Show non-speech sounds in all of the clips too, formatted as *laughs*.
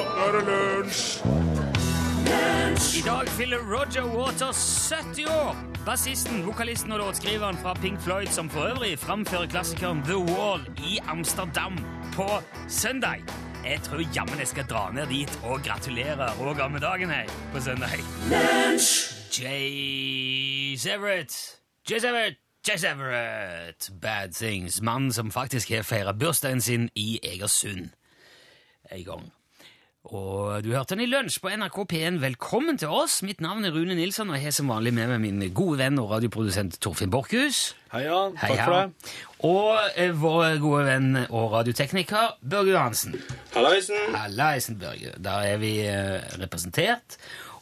nå er det lunsj! I dag fyller Roger Waters 70 år. Bassisten, vokalisten og låtskriveren fra Pink Floyd, som for øvrig framfører klassikeren The Wall i Amsterdam på søndag. Jeg tror jammen jeg skal dra ned dit og gratulere Roger med dagen her på søndag. Jay Everett. Jay Everett. Jay Everett. Bad Things. Mannen som faktisk har feira bursdagen sin i Egersund en gang. Og du hørte den i lunsj på NRK P1. Velkommen til oss. Mitt navn er Rune Nilsson, og jeg har som vanlig med meg min gode venn og radioprodusent Torfinn Borchhus. Heia, Hei, takk for det. Og eh, vår gode venn og radiotekniker Børge Johansen. Hallaisen. Hallaisen, Børge. Da er vi eh, representert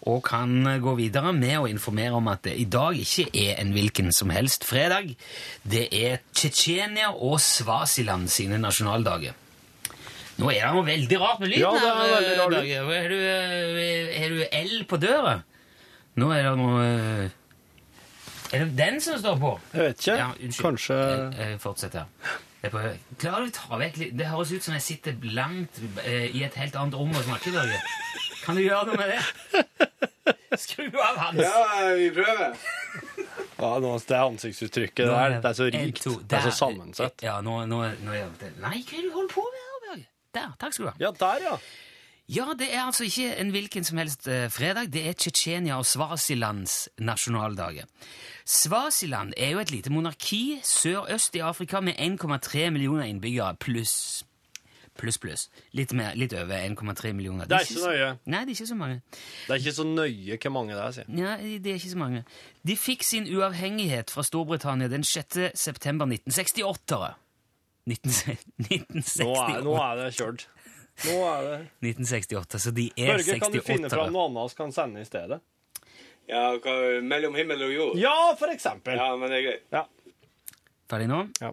og kan gå videre med å informere om at det i dag ikke er en hvilken som helst fredag. Det er Tsjetsjenia og Svasiland sine nasjonaldager. Nå er det noe veldig rart med lyden Ja, det er her, veldig. Børge. Har du, eh, du L på døra? Nå er det noe eh, Er det den som står på? Jeg vet ikke. Ja, unnskyld. Kanskje Eh, Fortsett ja. Det er på høy. Klarer du å ta vekk? Det høres ut som jeg sitter langt i et helt annet rom og snakker, Børge. Kan du gjøre noe med det? Skru av hans. Ja, vi prøver. Ja, nå, det ansiktsuttrykket Nå der, er det er så en, rikt. Det er så sammensatt. Ja, nå, nå, nå er det Nei, hva er det du holder på med? Der, takk skal du ha. Ja, der, ja. Ja, det er altså ikke en hvilken som helst eh, fredag. Det er Tsjetsjenia og Svasilands nasjonaldager. Svasiland er jo et lite monarki sørøst i Afrika med 1,3 millioner innbyggere pluss pluss, pluss. Litt, mer, litt over 1,3 millioner. Det er ikke så nøye. Nei, det er ikke så mange. Det er ikke så nøye hvor mange det er, sier Nei, det er ikke så mange. De fikk sin uavhengighet fra Storbritannia den 6. september 1968. 1968. Nå er, nå er det kjørt. Nå er det 1968, så de er Børge, kan du finne 68. fram noe annet vi kan sende i stedet? Ja, hva, mellom himmel og jord? Ja, for eksempel. Ja, men det er greit. Ja. Ferdig nå? Ja.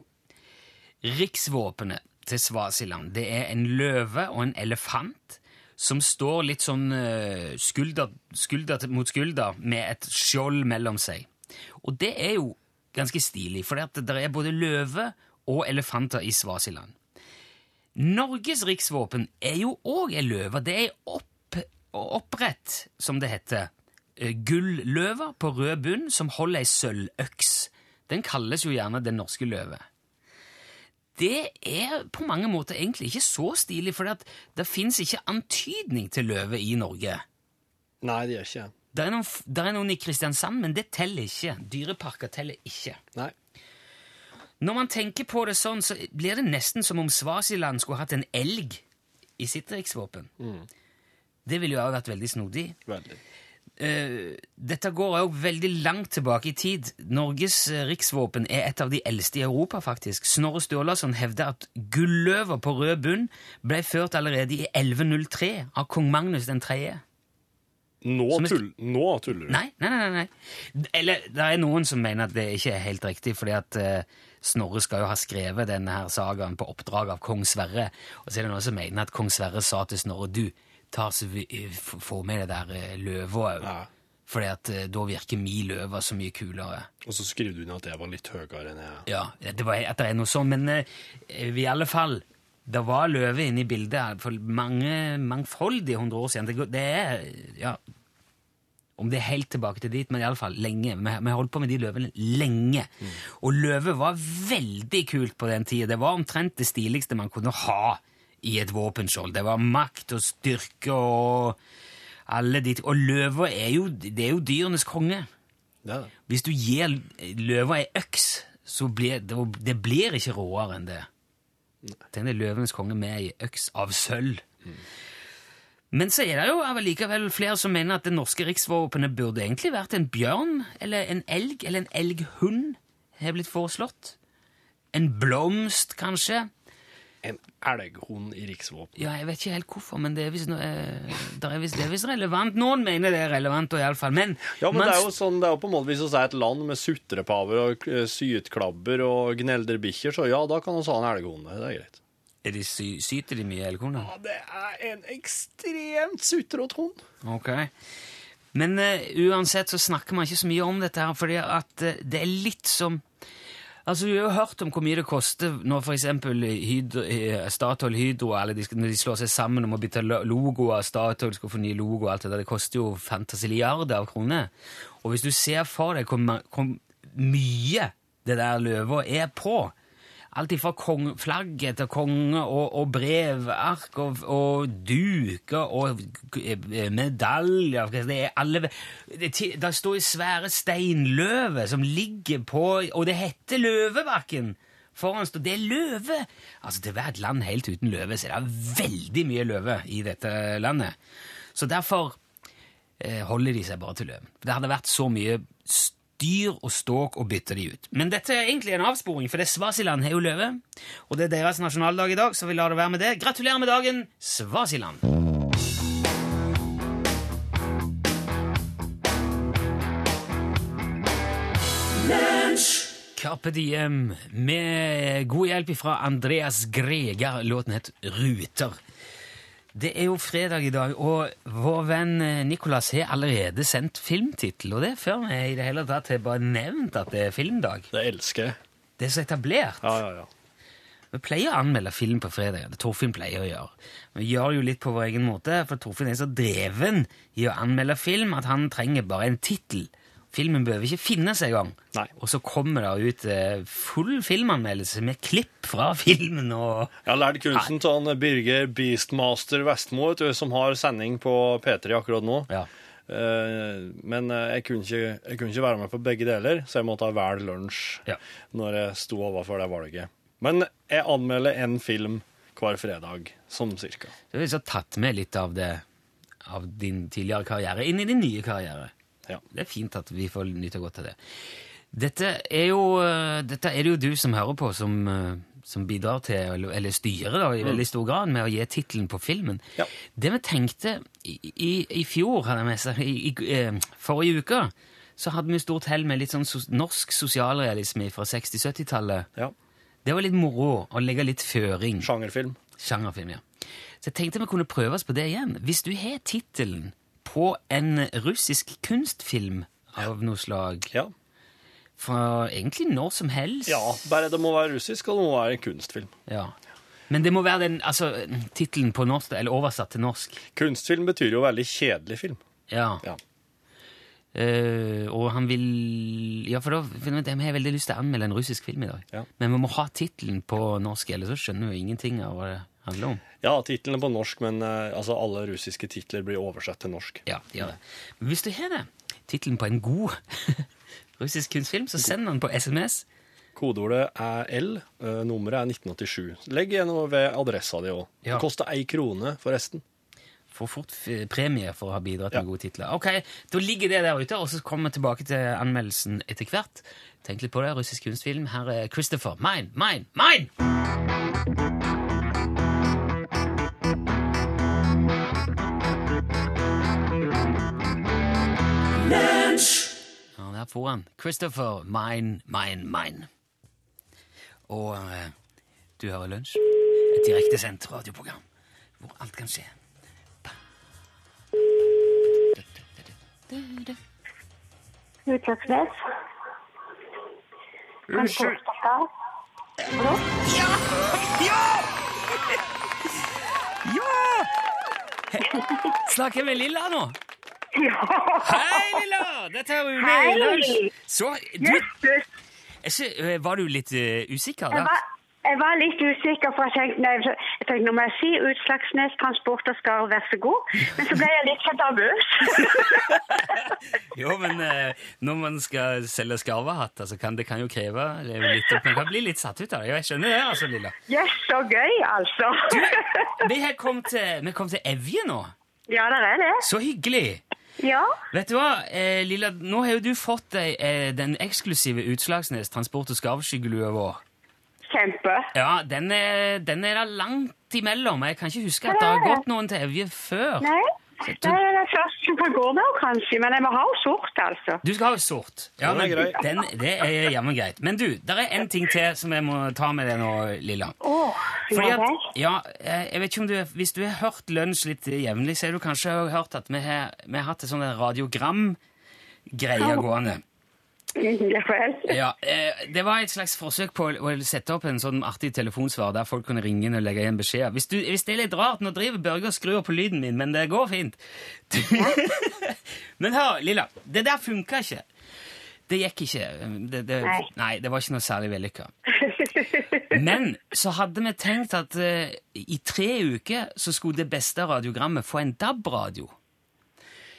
Riksvåpenet til Svasiland det er en løve og en elefant som står litt sånn eh, skulder, skulder mot skulder med et skjold mellom seg. Og det er jo ganske stilig, for det er både løve og elefanter i Svasiland. Norges riksvåpen er jo òg ei løve. Det er opp, opprett, som det heter, eh, gulløve på rød bunn som holder ei sølvøks. Den kalles jo gjerne Den norske løve det er på mange måter egentlig ikke så stilig, for det, fins ikke antydning til løve i Norge. Nei, det gjør ikke det. Det er, noen, det er noen i Kristiansand, men det teller ikke. Dyreparker teller ikke. Nei. Når man tenker på det sånn, så blir det nesten som om Svasiland skulle hatt en elg i sitt riksvåpen. Det ville jo også vært veldig snodig. Veldig. Uh, dette går jo veldig langt tilbake i tid. Norges eh, riksvåpen er et av de eldste i Europa, faktisk. Snorre Sturlason hevder at gulløver på rød bunn ble ført allerede i 1103 av kong Magnus 3. Nå, tull, nå tuller du. Nei, nei, nei, nei. Eller det er noen som mener at det ikke er helt riktig, fordi at eh, Snorre skal jo ha skrevet denne her sagaen på oppdrag av kong Sverre. Og så er det noen som mener at kong Sverre sa til Snorre du, ta så vi, eh, få med det der uh, løva òg. Ja. Fordi at eh, da virker mi løve så mye kulere. Og så skriver du inn at jeg var litt høyere enn jeg Ja, det var at det er noe sånn, men eh, i alle fall det var løve inne i bildet for mange, mangfoldige hundre år siden. Det, det er, ja, om det er helt tilbake til dit, men i alle fall lenge. Vi vi har holdt på med de løvene lenge. Og løve var veldig kult på den tida. Det var omtrent det stiligste man kunne ha i et våpenskjold. Det var makt og styrke og alle de Og løva er jo, det er jo dyrenes konge. Er. Hvis du gir løva ei øks, så blir det, det blir ikke råere enn det. Den er løvenes konge med ei øks av sølv. Men så er det jo likevel flere som mener at det norske riksvåpenet burde egentlig vært en bjørn, eller en elg, eller en elghund, har blitt foreslått. En blomst, kanskje. En elghund i riksvåpenet? Ja, jeg vet ikke helt hvorfor, men det er visst eh, relevant. Noen mener det er relevant, og i alle fall. Men, Ja, men man- det er jo sånn, det er jo på en måte Hvis vi er et land med sutrepaver og syetklabber sytklabber og gnelderbikkjer, så ja, da kan vi ha en elghund. Det er greit. Er de sy syter de mye eller hvordan? Ja, det er en ekstremt sutrete hund. Ok. Men uh, uansett så snakker man ikke så mye om dette her, fordi at uh, det er litt som Altså, Vi har jo hørt om hvor mye det koster når f.eks. Statoil Hydro eller de, når de slår seg sammen om å bytte lo- logo av Statoil, skal få ny logo og alt det der. Det koster jo fantasiliarder av kroner. Og hvis du ser for deg hvor mye det der løva er på Alt ifra flagget til konge og, og brevark og, og duker og eh, medaljer det er alle, det, det står svære steinløver som ligger på Og det heter Løvebakken! Foran står det er løve! Altså, Til hvert land helt uten løve så er det veldig mye løve i dette landet. Så derfor eh, holder de seg bare til løven. Det hadde vært så mye styr og ståk og bytte de ut. Men dette er egentlig en avsporing, for det Svasiland har jo løve, og det er deres nasjonaldag i dag, så vi lar det være med det. Gratulerer med dagen, Svasiland! Carpe Diem med god hjelp fra Andreas Greger. Låten het Ruter. Det er jo fredag i dag, og vår venn eh, Nicolas har allerede sendt filmtittel. Og det er før vi i det hele tatt har bare nevnt at det er filmdag. Det elsker jeg. Det er så etablert. Ja, ja, ja. Vi pleier å anmelde film på fredag. Det Torfinn pleier å gjøre. Vi gjør det jo litt på vår egen måte, for Torfinn er så dreven i å anmelde film at han trenger bare en tittel. Filmen behøver ikke finnes engang. Og så kommer det ut eh, full filmanmeldelse med klipp fra *laughs* filmen og Jeg har lært kunsten til han Birger Beastmaster Vestmo, som har sending på P3 akkurat nå. Ja. Eh, Men eh, jeg kunne, ikke, jeg kunne ikke være med på begge deler, så jeg måtte ha velge lunsj Ja. når jeg sto overfor det valget. Men jeg anmelder én film hver fredag, som cirka. Du har liksom tatt med litt av det av din tidligere karriere inn i din nye karriere. Ja. Det er fint at vi får nyte godt av det. Dette er jo, eh, dette er det jo du som hører på, som, eh, som bidrar til, eller, styrer da, i veldig stor grad, med å gi tittelen på filmen. Ja. Det vi tenkte i, i, i fjor, seg, i, eh, forrige uke, så hadde vi stort hell med litt sånn norsk sosialrealisme fra 60-70-tallet. ja. Det var litt moro å legge litt føring. Sjangerfilm. Sjangerfilm, ja. Så jeg tenkte vi kunne prøve oss på det igjen. Hvis du har tittelen på en russisk kunstfilm av noe slag, Ja. fra egentlig når som helst ja, bare det må være russisk, og det må være en kunstfilm. Ja. Men det må være den, altså, tittelen på norsk, eller oversatt til norsk. Kunstfilm betyr jo veldig kjedelig film. Ja. Ja. Uh, og han vil Ja, for da jeg har veldig lyst til å anmelde en russisk film i dag. Ja. Men vi må ha tittelen på norsk, ellers så skjønner vi ingenting av det handler om. Ja, tittelen er på norsk, men eh, altså, alle russiske titler blir oversett til norsk. Ja, det. Men hvis du har det, tittelen på en god *laughs* russisk kunstfilm, så send den på SMS. Kodeordet er L, eh, nummeret er 1987. Legg igjen noe ved adressa di òg. Ja. Det koster ei krone, forresten. Får fort premie for å ha bidratt med gode titler. Ok, Da ligger det der ute, og så kommer vi tilbake til anmeldelsen etter hvert. Tenk litt på det, russisk kunstfilm. Her er Christopher. Mine, mine, mine! Ja, der får han. Christopher, mine, mine, mine. Og eh, du hører Lunsj, et direktesendt radioprogram hvor alt kan skje. Utslagsnes. Unnskyld. Ja! Ja! Ja! *laughs* Snakker vi med Lilla nå? *laughs* Ja. Hei, Lilla! Dette er Rune Så, du, jeg eh, var du litt uh, usikker Jeg da? var, jeg var litt usikker, for jeg tenkte, nei, jeg tenkte nå må jeg si Utslagsnes Transport og Skar, vær så god. Men så ble jeg litt for nervøs. *laughs* Jo, men eh, når man skal selge skarvehatter, så kan det kan jo kreve litt opp. Man kan bli litt satt ut av det. Jeg skjønner det, altså, Lilla. Yes, så gøy, altså. Vi har kommet til, kom til Evje nå. Ja, der er det. Så hyggelig! Ja. Vet du hva, eh, Lilla, nå har jo du fått deg eh, den eksklusive Utslagsnes transport- og skarvskyggelua vår. Kjempe. Ja, den er, den er da langt imellom. Jeg kan ikke huske at det har gått noen til Evje før. Nei, Så det er det kanskje. Men jeg må ha sort, altså. Du skal ha sort. Ja, Den men. Den, det er jammen greit. Men du, det er en ting til som jeg må ta med deg nå, Lilla. Åh, Fordi at, ja, eh, jeg vet ikke om du, Hvis du har hørt Lunsj litt jevnlig, så har du kanskje hørt at vi har, vi har hatt et sånt radiogram-greie gående. *laughs* Ja vel. Ja, eh, Det var et slags forsøk på å sette opp en sånn artig telefonsvar der folk kunne ringe inn og legge igjen beskjeder. Hvis, hvis det er litt rart, nå driver Børge og skrur på lyden min, men det går fint. *laughs* men hør, Lilla, det der funka ikke. Det gikk ikke. Det, det, Nei. nei, det var ikke noe særlig vellykka. *laughs* Men så hadde vi tenkt at uh, i tre uker så skulle det beste radiogrammet få en DAB-radio.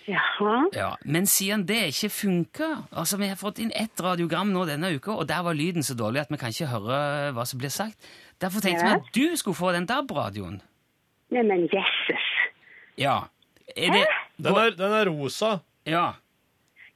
Jaha. Ja, Men siden det ikke funka altså Vi har fått inn ett radiogram nå denne uka, og der var lyden så dårlig at vi kan ikke høre hva som blir sagt. Derfor tenkte Ja. vi at du skulle få den DAB-radioen. Neimen, jesses. Ja. Er det Den er, den er rosa. Ja.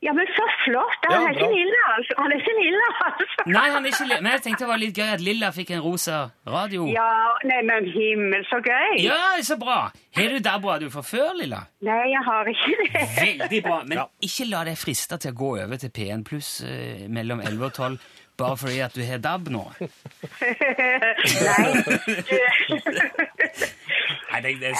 Ja, men så flott! Han Ja, er ikke lilla, altså. Han er ikke lilla, altså. Nei, han er ikke lilla. Men jeg tenkte det var litt gøy at Lilla fikk en rosa radio. Ja, nei, men himmel, så gøy. Ja, så bra! Har du DAB-radio fra før, Lilla? Nei, jeg har ikke det. Veldig bra. Men ikke la deg friste til å gå over til P1 pluss eh, mellom 11 og 12 bare fordi at du har DAB nå. Nei. *laughs* Nei, det, det,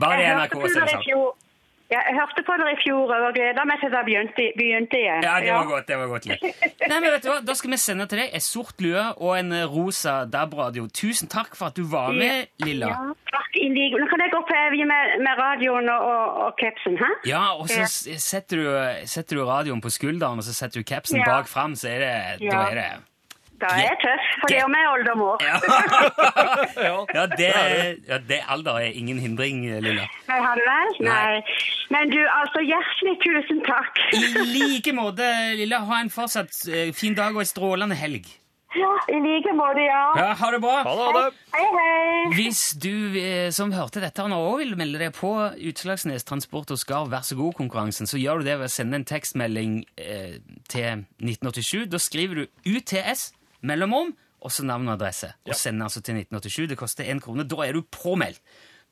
bare NRK hørte Ja, jeg hørte på dere i fjor og gleda meg til det begynte, begynte igjen. Ja, det var godt. det var godt. Litt. *laughs* Nei, men vet du hva? Da skal vi sende til deg en sort lue og en rosa DAB-radio. Tusen takk for at du var med, Lilla. Ja, takk i like Nå kan jeg gå på evje med, med radioen og, og, capsen, hæ? Ja, og så Ja. setter du, setter du radioen på skulderen, og så setter du capsen Ja. bak fram, så er det, da er det Da er tøff, for det er meg oldemor. *laughs* ja. ja, det, ja, det alder er ingen hindring, Lilla. Nei, har du vel? Nei. Nei. Men du, altså, hjertelig tusen takk. I like måte, Lilla. Ha en fortsatt eh, fin dag og en strålende helg. Ja, i like måte, ja. Ja, Ha det bra. Ha det, ha det. Hei, hei. Hvis du eh, som hørte dette nå òg vil melde deg på Utslagsnes Transport og Skarv Vær så god-konkurransen, så gjør du det ved å sende en tekstmelding eh, til 1987. Da skriver du UTS mellomrom og så navn og adresse. Og send altså til 1987. Det koster én krone. Da er du påmeldt.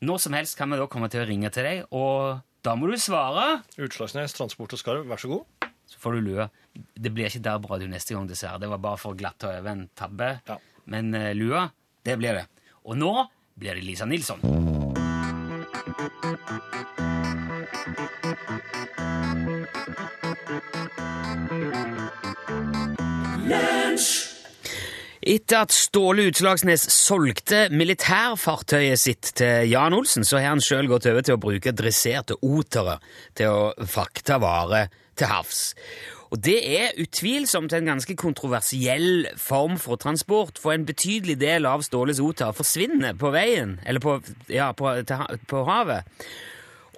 Når som helst kan vi da komme til å ringe til deg, og da må du svare. Utslagsnes Transport og Skarv, vær så god. Så får du lua. Det blir ikke DAB-radio neste gang, dessverre. Det var bare for glatt å øve en tabbe. Ja. Men uh, lua, det blir det. Og nå blir det Lisa Nilsson. Etter at Ståle Utslagsnes solgte militærfartøyet sitt til Jan Olsen, så har han sjøl gått over til å bruke dresserte otere til å frakte varer til havs. Og det er utvilsomt en ganske kontroversiell form for transport, for en betydelig del av Ståles oter forsvinner på veien, eller på, ja, på, til, på havet.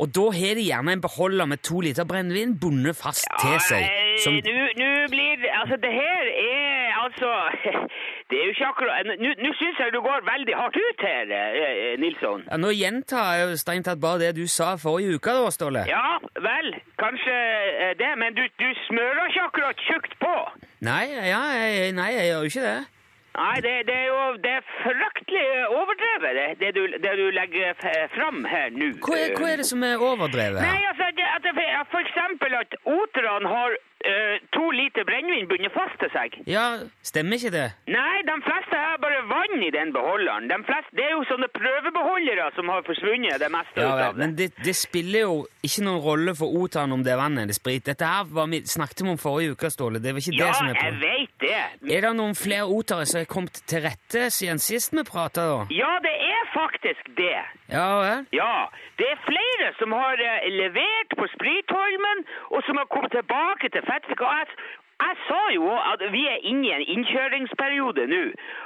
Og da har de gjerne en beholder med to liter brennevin bundet fast til seg. som- Nå blir Altså, det her er altså *laughs* Det er jo ikke akkurat Nå syns jeg du går veldig hardt ut her, eh, Nilsson. Ja, nå gjentar jeg jo strengt tatt bare det du sa forrige uke, da, Ståle. Ja vel, kanskje eh, det, men du, du smører ikke akkurat tjukt på. Nei, ja, jeg, nei, jeg gjør jo ikke det. Nei, det, det er jo det er fryktelig overdrevet, det, det, du, det du legger fram her nå. Hva er, hva er det som er overdrevet Nei, altså, at at for eksempel at oterne har eh, to liter brennevin begynner å feste seg. Ja, stemmer ikke det? Nei, de fleste har bare vann i den beholderen. De fleste, det er jo sånne prøvebeholdere som har forsvunnet det meste Ja, vel, av det. men det, det spiller jo ikke noen rolle for Otan om det er vann eller sprit. Dette her var vi snakket vi om forrige uke, Ståle. Det var ikke Ja, det som er jeg vet det. Er det noen flere otere som er kommet til rette siden sist vi prata, da? Ja, det er faktisk det. Ja vel? Ja, det er flere som har eh, levert på Spritholmen, og som har kommet tilbake til Fettvik. Og jeg, jeg sa jo at vi er inne i en innkjøringsperiode nå,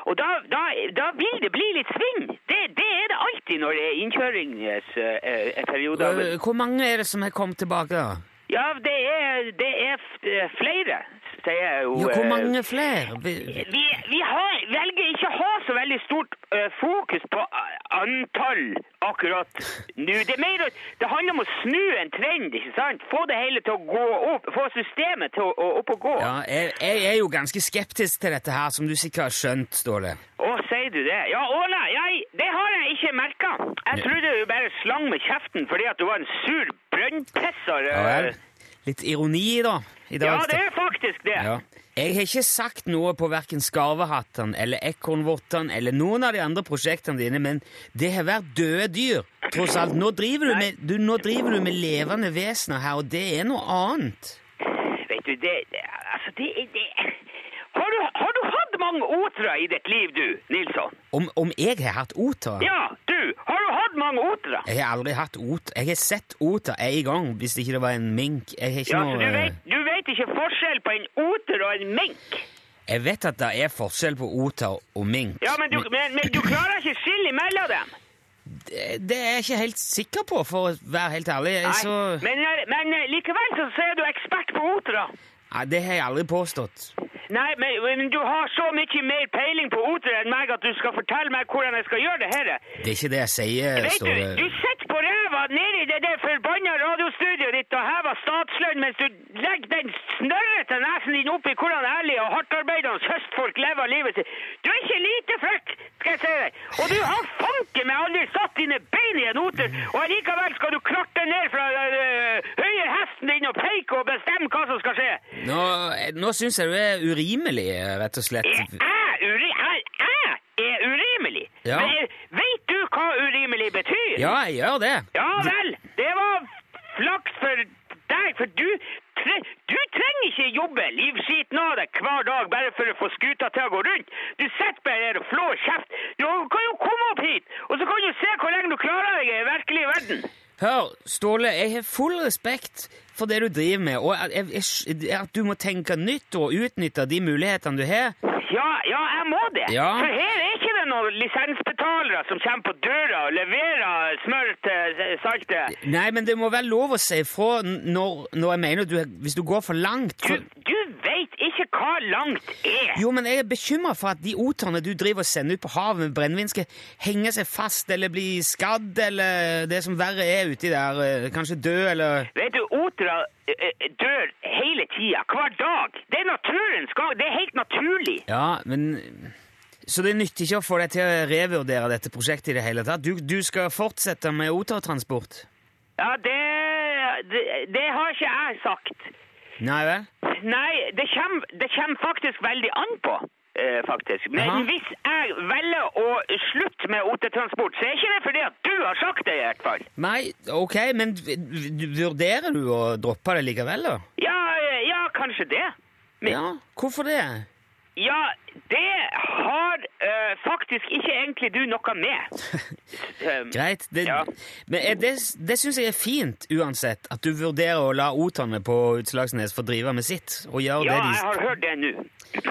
og da, da, da vil det bli litt sving. Det, det er det alltid når det er innkjøringsperiode. Øh, Hvor mange er det som har kommet tilbake, da? Ja, det er, det er eh, flere, sier jo. Ja, hvor eh, mange flere? Vi- Vi, har, velger ikke å ha så veldig stort uh, fokus på eh, antall akkurat nå. Det, mer, det handler om å snu en trend, ikke sant? Få det hele til å gå opp, få systemet til å, å opp og gå. Ja, jeg, jeg er jo ganske skeptisk til dette her, som du sikkert har skjønt, Ståle. Å, sier du det? Ja, Åla, jeg, det har jeg ikke merka. Jeg trodde du bare slang med kjeften fordi at du var en sur brønnpisser. Ja eh. vel. Litt ironi, da. I dag. Ja, det er faktisk det. Ja. Jeg har ikke sagt noe på verken Skarvehatten eller Ekornvottene eller noen av de andre prosjektene dine, men det har vært døde dyr, tross alt. Nå driver du med, du, driver du med levende vesener her, og det er noe annet. Vet du, det, det, altså, det, det har, du, har du hatt mange otere i ditt liv, du, Nilsson? Om, om jeg har hatt otere? Ja, Har du hatt mange? Jeg har aldri hatt oter. Jeg har sett oter én gang, hvis ikke det var en mink. Jeg har ikke Ja, så noe du vet, du vet ikke forskjell på en oter og en mink? Jeg vet at det er forskjell på oter og mink. Ja, men du, men, men du klarer ikke skille mellom dem? Det, det er jeg ikke helt sikker på, for å være helt ærlig. Nei, så, men, eh, men eh, likevel så er du ekspert på otere. Nei, det har jeg aldri påstått. Nei, men, men du har så mye mer peiling på oter enn meg at du skal fortelle meg hvordan jeg skal gjøre det her. Det er ikke det jeg sier, Vet du, Ståle. du sitter på ræva nedi det der forbanna radiostudioet ditt og hever statslønn mens du legger den snørrete nesen din opp i hvordan ærlige og hardtarbeidende høstfolk lever livet sitt. Du er ikke lite frekk, skal jeg si deg. Og du har fanken meg aldri satt dine bein i en oter, og allikevel skal du klarte ned fra uh, høye hesten din og peke og bestemme hva som skal skje. Nå, nå syns jeg du er urimelig, rett og slett. Jeg er, uri jeg er urimelig. Ja. Men vet du hva urimelig betyr? Ja, jeg gjør det. Ja vel, det var flaks for deg, for du, tre du trenger ikke jobbe livskiten av deg hver dag bare for å få skuta til å gå rundt. Du sitter bare her og flår kjeft. Du kan jo komme opp hit, og så kan du se hvor lenge du klarer deg i den virkelige verden. Hør, Ståle, jeg har full respekt for det du driver med, og at, at du må tenke nytt og utnytte de mulighetene du har. Ja, ja, jeg må det. Ja. For her er ikke det noen lisensbetalere som kommer på døra og leverer smør til eh, saltet. Nei, men det må være lov å si ifra når, når jeg mener du, hvis du går for langt. Du, du veit ikke hva langt er. jo, men jeg er bekymra for at de oterne du driver og sender ut på havet med brennevin, skal henge seg fast eller bli skadd, eller det som verre er uti der, eh, kanskje dø, eller Vet du, otere eh, eh, dør hele tida, hver dag. Det er naturens gang. Det er helt naturlig. Ja, men Så det nytter ikke å få deg til å revurdere dette prosjektet i det hele tatt? Du, du skal fortsette med otertransport? Ja, det, det Det har ikke jeg sagt. Nei vel? Nei, det kommer, faktisk veldig an på. eh, faktisk. Men Aha. hvis jeg velger å slutte med otetransport, så er ikke det fordi at du har sagt det, i hvert fall. Nei, ok, men vurderer du å droppe det likevel, da? Ja, eh, ja kanskje det. Men, Ja, hvorfor det? Ja, det har uh, faktisk ikke egentlig du noe med. Um, *laughs* Greit. Det, Ja. Men er det, det syns jeg er fint, uansett, at du vurderer å la otene på Utslagsnes få drive med sitt. og gjøre Ja, det jeg har hørt det nå.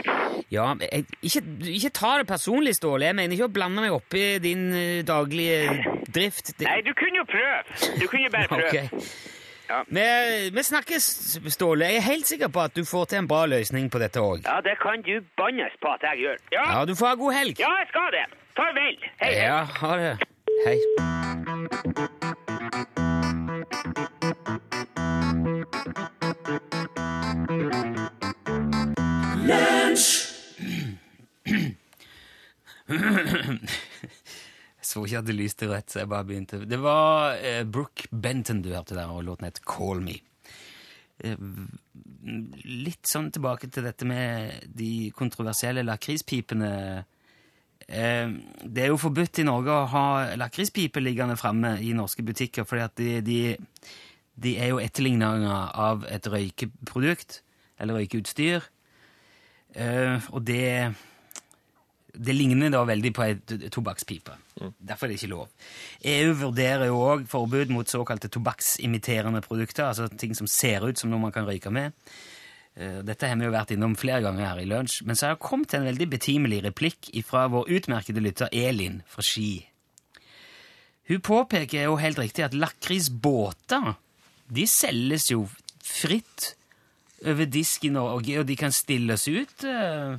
*laughs* Ja, jeg, ikke, ikke ta det personlig, Ståle. Jeg mener ikke å blande meg opp i din eh, daglige drift. Det, Nei, du kunne jo prøve. Du kunne jo bare *laughs* prøve. Ok. Ja. Vi, vi snakkes, Ståle. Jeg er helt sikker på at du får til en bra løsning på dette òg. Ja, det kan du bannes på at jeg gjør. Ja, Ja, du får ha god helg. ja jeg skal det. Farvel. Hei, hei. Ja, ha det. Hei. Jeg *clears throat* *clears throat* så ikke at det lyste rødt, så jeg bare begynte. Det var eh, Brooke Benton du hørte der, og låten het Call Me. Eh, litt sånn tilbake til dette med de kontroversielle lakrispipene. Eh, det er jo forbudt i Norge å ha lakrispiper liggende framme i norske butikker, fordi at de, de, de er jo etterligninger av et røykeprodukt, eller røykeutstyr. Eh, og det det ligner da veldig på ei tobakkspipe. Mm. Derfor er det ikke lov. EU vurderer jo òg forbud mot såkalte tobakksimiterende produkter, altså ting som ser ut som noe man kan røyke med. Eh, Dette har vi jo vært innom flere ganger her i lunsj, men så har det kommet en veldig betimelig replikk fra vår utmerkede lytter Elin fra Ski. Hun påpeker jo helt riktig at lakrisbåter de selges jo fritt over disken, og de kan stilles ut eh,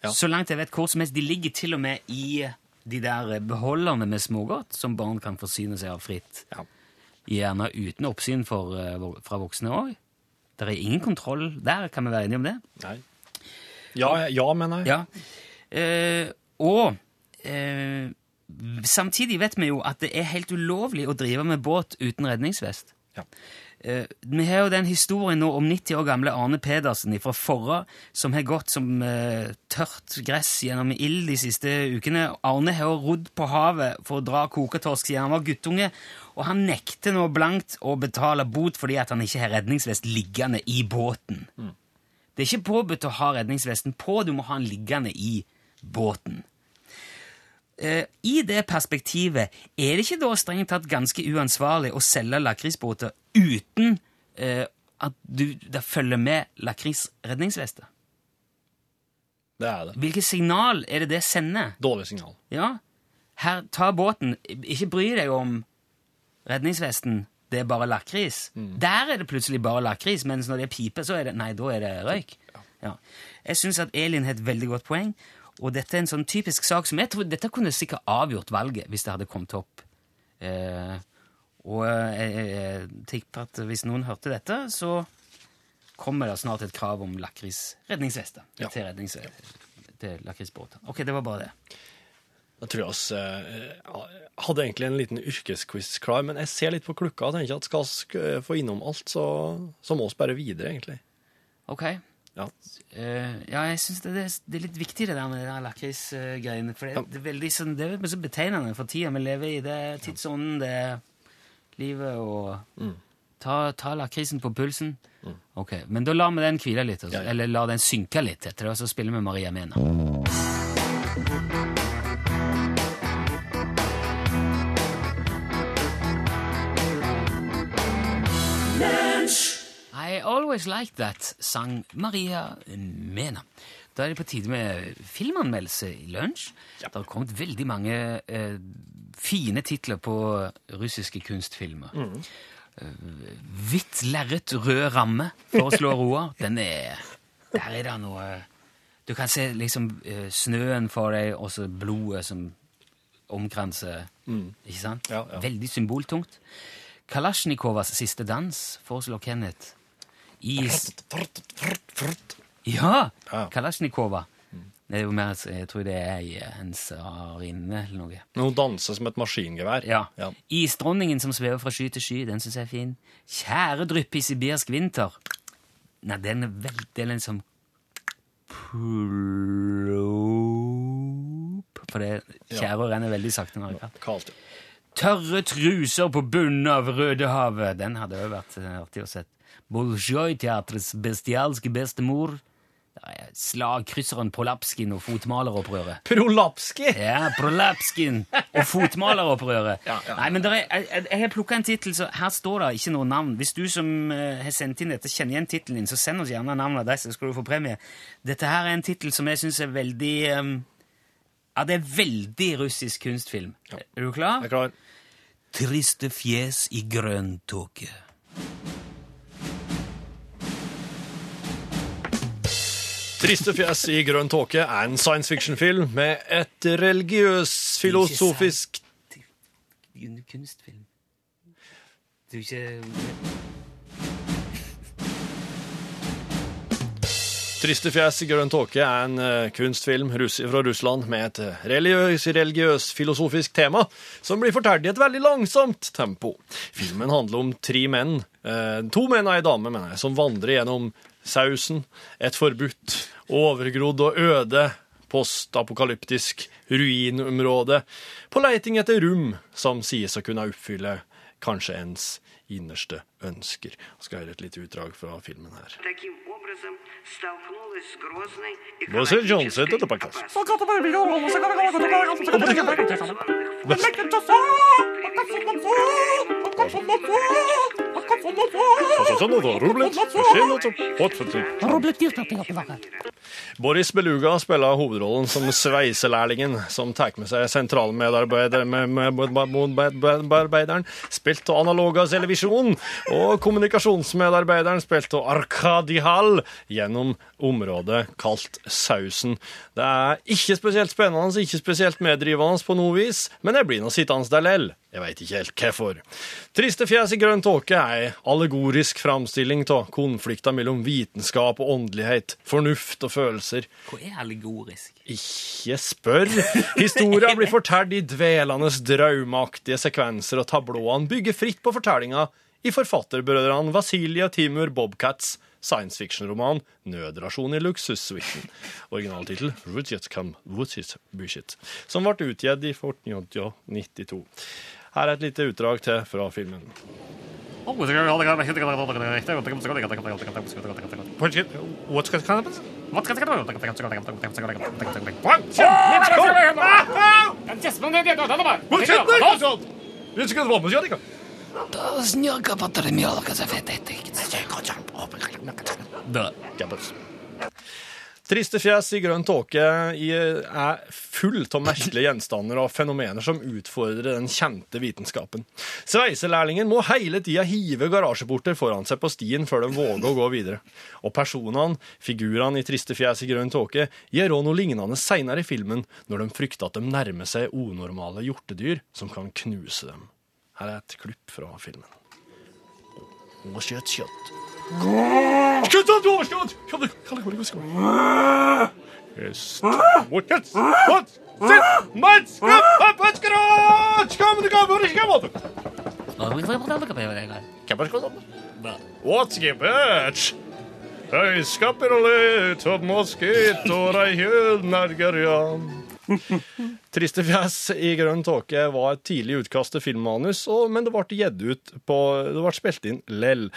Ja. så langt jeg vet hvor som helst. De ligger til og med i de der beholderne med smågodt som barn kan forsyne seg av fritt. Ja. Gjerne uten oppsyn for, eh, fra voksne òg. Det er ingen kontroll der, kan vi være enige om det? Nei. Ja, ja, mener jeg. Ja. Eh, og eh, samtidig vet vi jo at det er helt ulovlig å drive med båt uten redningsvest. Ja. Eh, vi har jo den historien nå om 90 år gamle Arne Pedersen fra Forra, som har gått som eh, tørt gress gjennom ild de siste ukene. Arne har rodd på havet for å dra koketorsk siden han var guttunge, og han nekter nå blankt å betale bot fordi at han ikke har redningsvest liggende i båten. Det er ikke påbudt å ha redningsvesten på, du må ha den liggende i båten. Eh, I det perspektivet, er det ikke da strengt tatt ganske uansvarlig å selge lakrisbåter uten eh, at du, det følger med lakrisredningsveste? Det er det. Hvilket signal er det det sender? Dårlig signal. Ja, her, ta båten. Ikke bry deg om redningsvesten. Det er bare lakris. Der er det plutselig bare lakris, mens når det er pipe, så er det Nei, da er det røyk. Ja. Jeg syns at Elin har et veldig godt poeng, og dette er en sånn typisk sak som jeg tror Dette kunne sikkert avgjort valget hvis det hadde kommet opp. Eh, og jeg, jeg, jeg tipper at hvis noen hørte dette, så kommer det snart et krav om lakrisredningsvester Ja. til, rednings, til lakrisbåter. Ok, det var bare det. Da tror jeg oss eh, hadde egentlig en liten yrkesquiz klar, men jeg ser litt på klokka og tenker at skal vi få innom alt, så, så må vi bare videre, egentlig. Ok. Ja. uh, ja, jeg syns det, er- det er litt viktig det der med de lakrisgreiene. For det, det er veldig sånn, det er så betegnende for tida vi lever i. Det er tidsånden, det livet og Ta, ta lakrisen på pulsen. Ok, Men da lar vi den hvile litt, altså. Ja, ja. eller lar den synke litt etter det, og så spiller vi Maria Mena. I Always Like That sang Maria Mena. Da er det på tide med filmanmeldelse i lunsj. Det har kommet veldig mange eh, fine titler på russiske kunstfilmer. Mm. Hvitt lerret, rød ramme, for å slå *laughs* roa. Den er Der er det noe Du kan se liksom eh, snøen for deg, og så blodet som omkranser Ikke sant? Ja, ja. Veldig symboltungt. Kalasjnikovas siste dans, foreslår Kenneth. I ja! Ja. Kalasjnikova. Det er jo mer, jeg tror det er ei- en sarinne eller noe. Hun danser som et maskingevær. Ja. Ja. Isdronningen som svever fra sky til sky, den syns jeg er fin. Kjære drypp i sibirsk vinter. Nei, den er veldig liksom Plop For det kjære renner veldig sakte når det er kaldt. Kaldt. Tørre truser på bunnen av Rødehavet. Den hadde jo vært eh, artig å se. Bolsjoj-teatrets bestialske bestemor. Er Slagkrysseren Polapskin og fotmaleropprøret. Prolapski! Ja, Prolapskin og fotmaleropprøret. Ja, ja. Nei, men der er, jeg, jeg- har plukka en tittel, så her står det ikke noe navn. Hvis du som eh, har sendt inn dette, kjenner igjen tittelen din, så send oss gjerne navnet av deg, så skal du få premie. Dette her er en tittel som jeg syns er veldig um, Ja, det er veldig russisk kunstfilm. Er du klar? Jeg er klar. Triste fjes i grønn tåke. Triste fjes i grønn tåke er en science fiction-film med et religiøs, filosofisk Det jo en kunstfilm. Du er ikke Triste fjes i grønn tåke er en uh, kunstfilm fra Russland med et eh, religiøs, religiøs filosofisk tema som blir fortalt i et veldig langsomt tempo. Filmen handler om tre menn, uh, to menn og ei dame, mener jeg, som vandrer gjennom sausen, et forbudt, overgrodd og øde postapokalyptisk ruinområde, på leiting etter rom som sies å kunne oppfylle kanskje ens innerste ønsker. Jeg skal høre et lite utdrag fra filmen her. Boris Beluga spiller hovedrollen som sveiselærlingen som tar med seg sentralmedarbeideren, spilt av analoga televisjon, og kommunikasjonsmedarbeideren, spilt av Arkadi Hall, gjennom området kalt Sausen. Det er ikke spesielt spennende, ikke spesielt meddrivende på noe vis, men jeg blir nå sittende der lell. Jeg veit ikke helt hvorfor. Triste fjes i grønn tåke er ei allegorisk framstilling av konflikter mellom vitenskap og åndelighet, fornuft og følelser. Hva er allegorisk? Ikke spør. Historia blir fortalt i dvelende drømmeaktige sekvenser, og tablåene bygger fritt på fortellinga i forfatterbrødrene Vasilje og Timur Bobcats science fiction-roman 'Nødrasjon i luksussuiten'. Originaltittel 'Rudjetskam Vutzit Bushit', som ble utgitt i 1492. Her er et lite utdrag til fra filmen. What's gonna happen? Da. Triste fjes i grønn tåke er fullt av merkelige gjenstander og fenomener som utfordrer den kjente vitenskapen. Sveiselærlingen må hele tida hive garasjeporter foran seg på stien før de våger å gå videre. Og personene, figurene i Triste fjes i grønn tåke, gjør òg noe lignende seinere i filmen, når de frykter at de nærmer seg unormale hjortedyr som kan knuse dem. Her er et klipp fra filmen. 面白い。ちよって。ちょっとどうしようって。ひょっと、ひ、もちゃつ。つ。つ。かと。もんとか。キャバコ。*laughs* Triste fjes i grønn tåke var et tidlig utkast til filmmanus, og, men det ble gitt ut på Det ble spilt inn lell.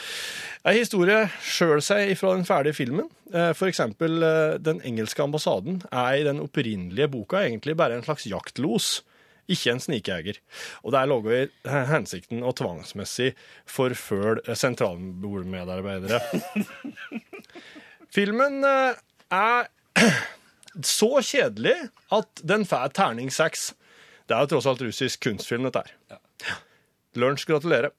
Ei historie skjøl seg fra den ferdige filmen. Eh, For eksempel eh, Den engelske ambassaden er i den opprinnelige boka egentlig bare en slags jaktlos. Ikke en snikjeger. Og der lå i hensikten å tvangsmessig forfølge sentralbordmedarbeidere. *laughs* Filmen eh, er *clears throat* så kjedelig at den får terning seks. Det er jo tross alt russisk kunstfilm, dette her. Lunsj, gratulerer.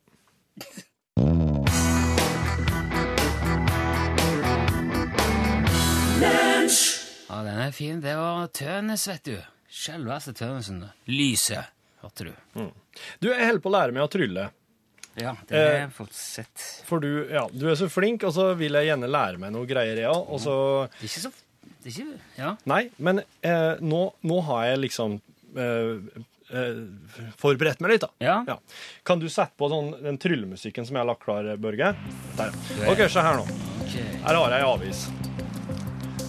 Ja, den er fin. Det var Tønes, vet du. Selveste Tønesen. Lyset, hørte du. Du, jeg holder på å lære meg å trylle. Ja, det har Eh, jeg fått sett. For du, ja, du er så flink, og så vil jeg gjerne lære meg noe greier, ja. Og så Det er ikke så er ikke, Ja. Nei, men eh, nå, nå har jeg liksom eh, eh, forberedt meg litt, da. Ja. Kan du sette på sånn, den tryllemusikken som jeg har lagt klar, Børge? Der. OK, se her nå. Okay. Her har jeg ei avis.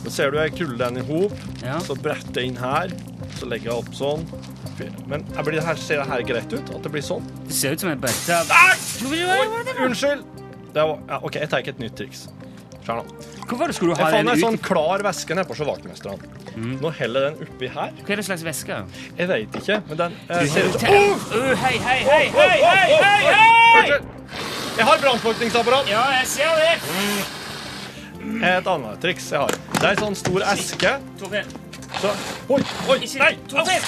Så ser du jeg kuller den i hop, Ja. så bretter jeg inn her, så legger jeg opp sånn. Men blir her, ser det her greit ut? At det blir sånn? Det ser ut som et bøtte Unnskyld! Det var, ja, OK, jeg tar ikke et nytt triks. Se nå. Hvorfor skulle du Jeg ha fant den en ut? sånn klar væske nede på sjøvaktmesteren. Nå heller jeg den oppi her. Hva er det slags væske? Jeg veit ikke, men den eh, ser ut som Uh, hei, hei, hei, hei, hei, hei, hei! Unnskyld! Jeg har brannslukningsapparat. Ja, jeg ser det. Et annet triks jeg har. Det er en sånn stor eske. Torfinn, Så Oi, oi, ikke nei! Torfinn!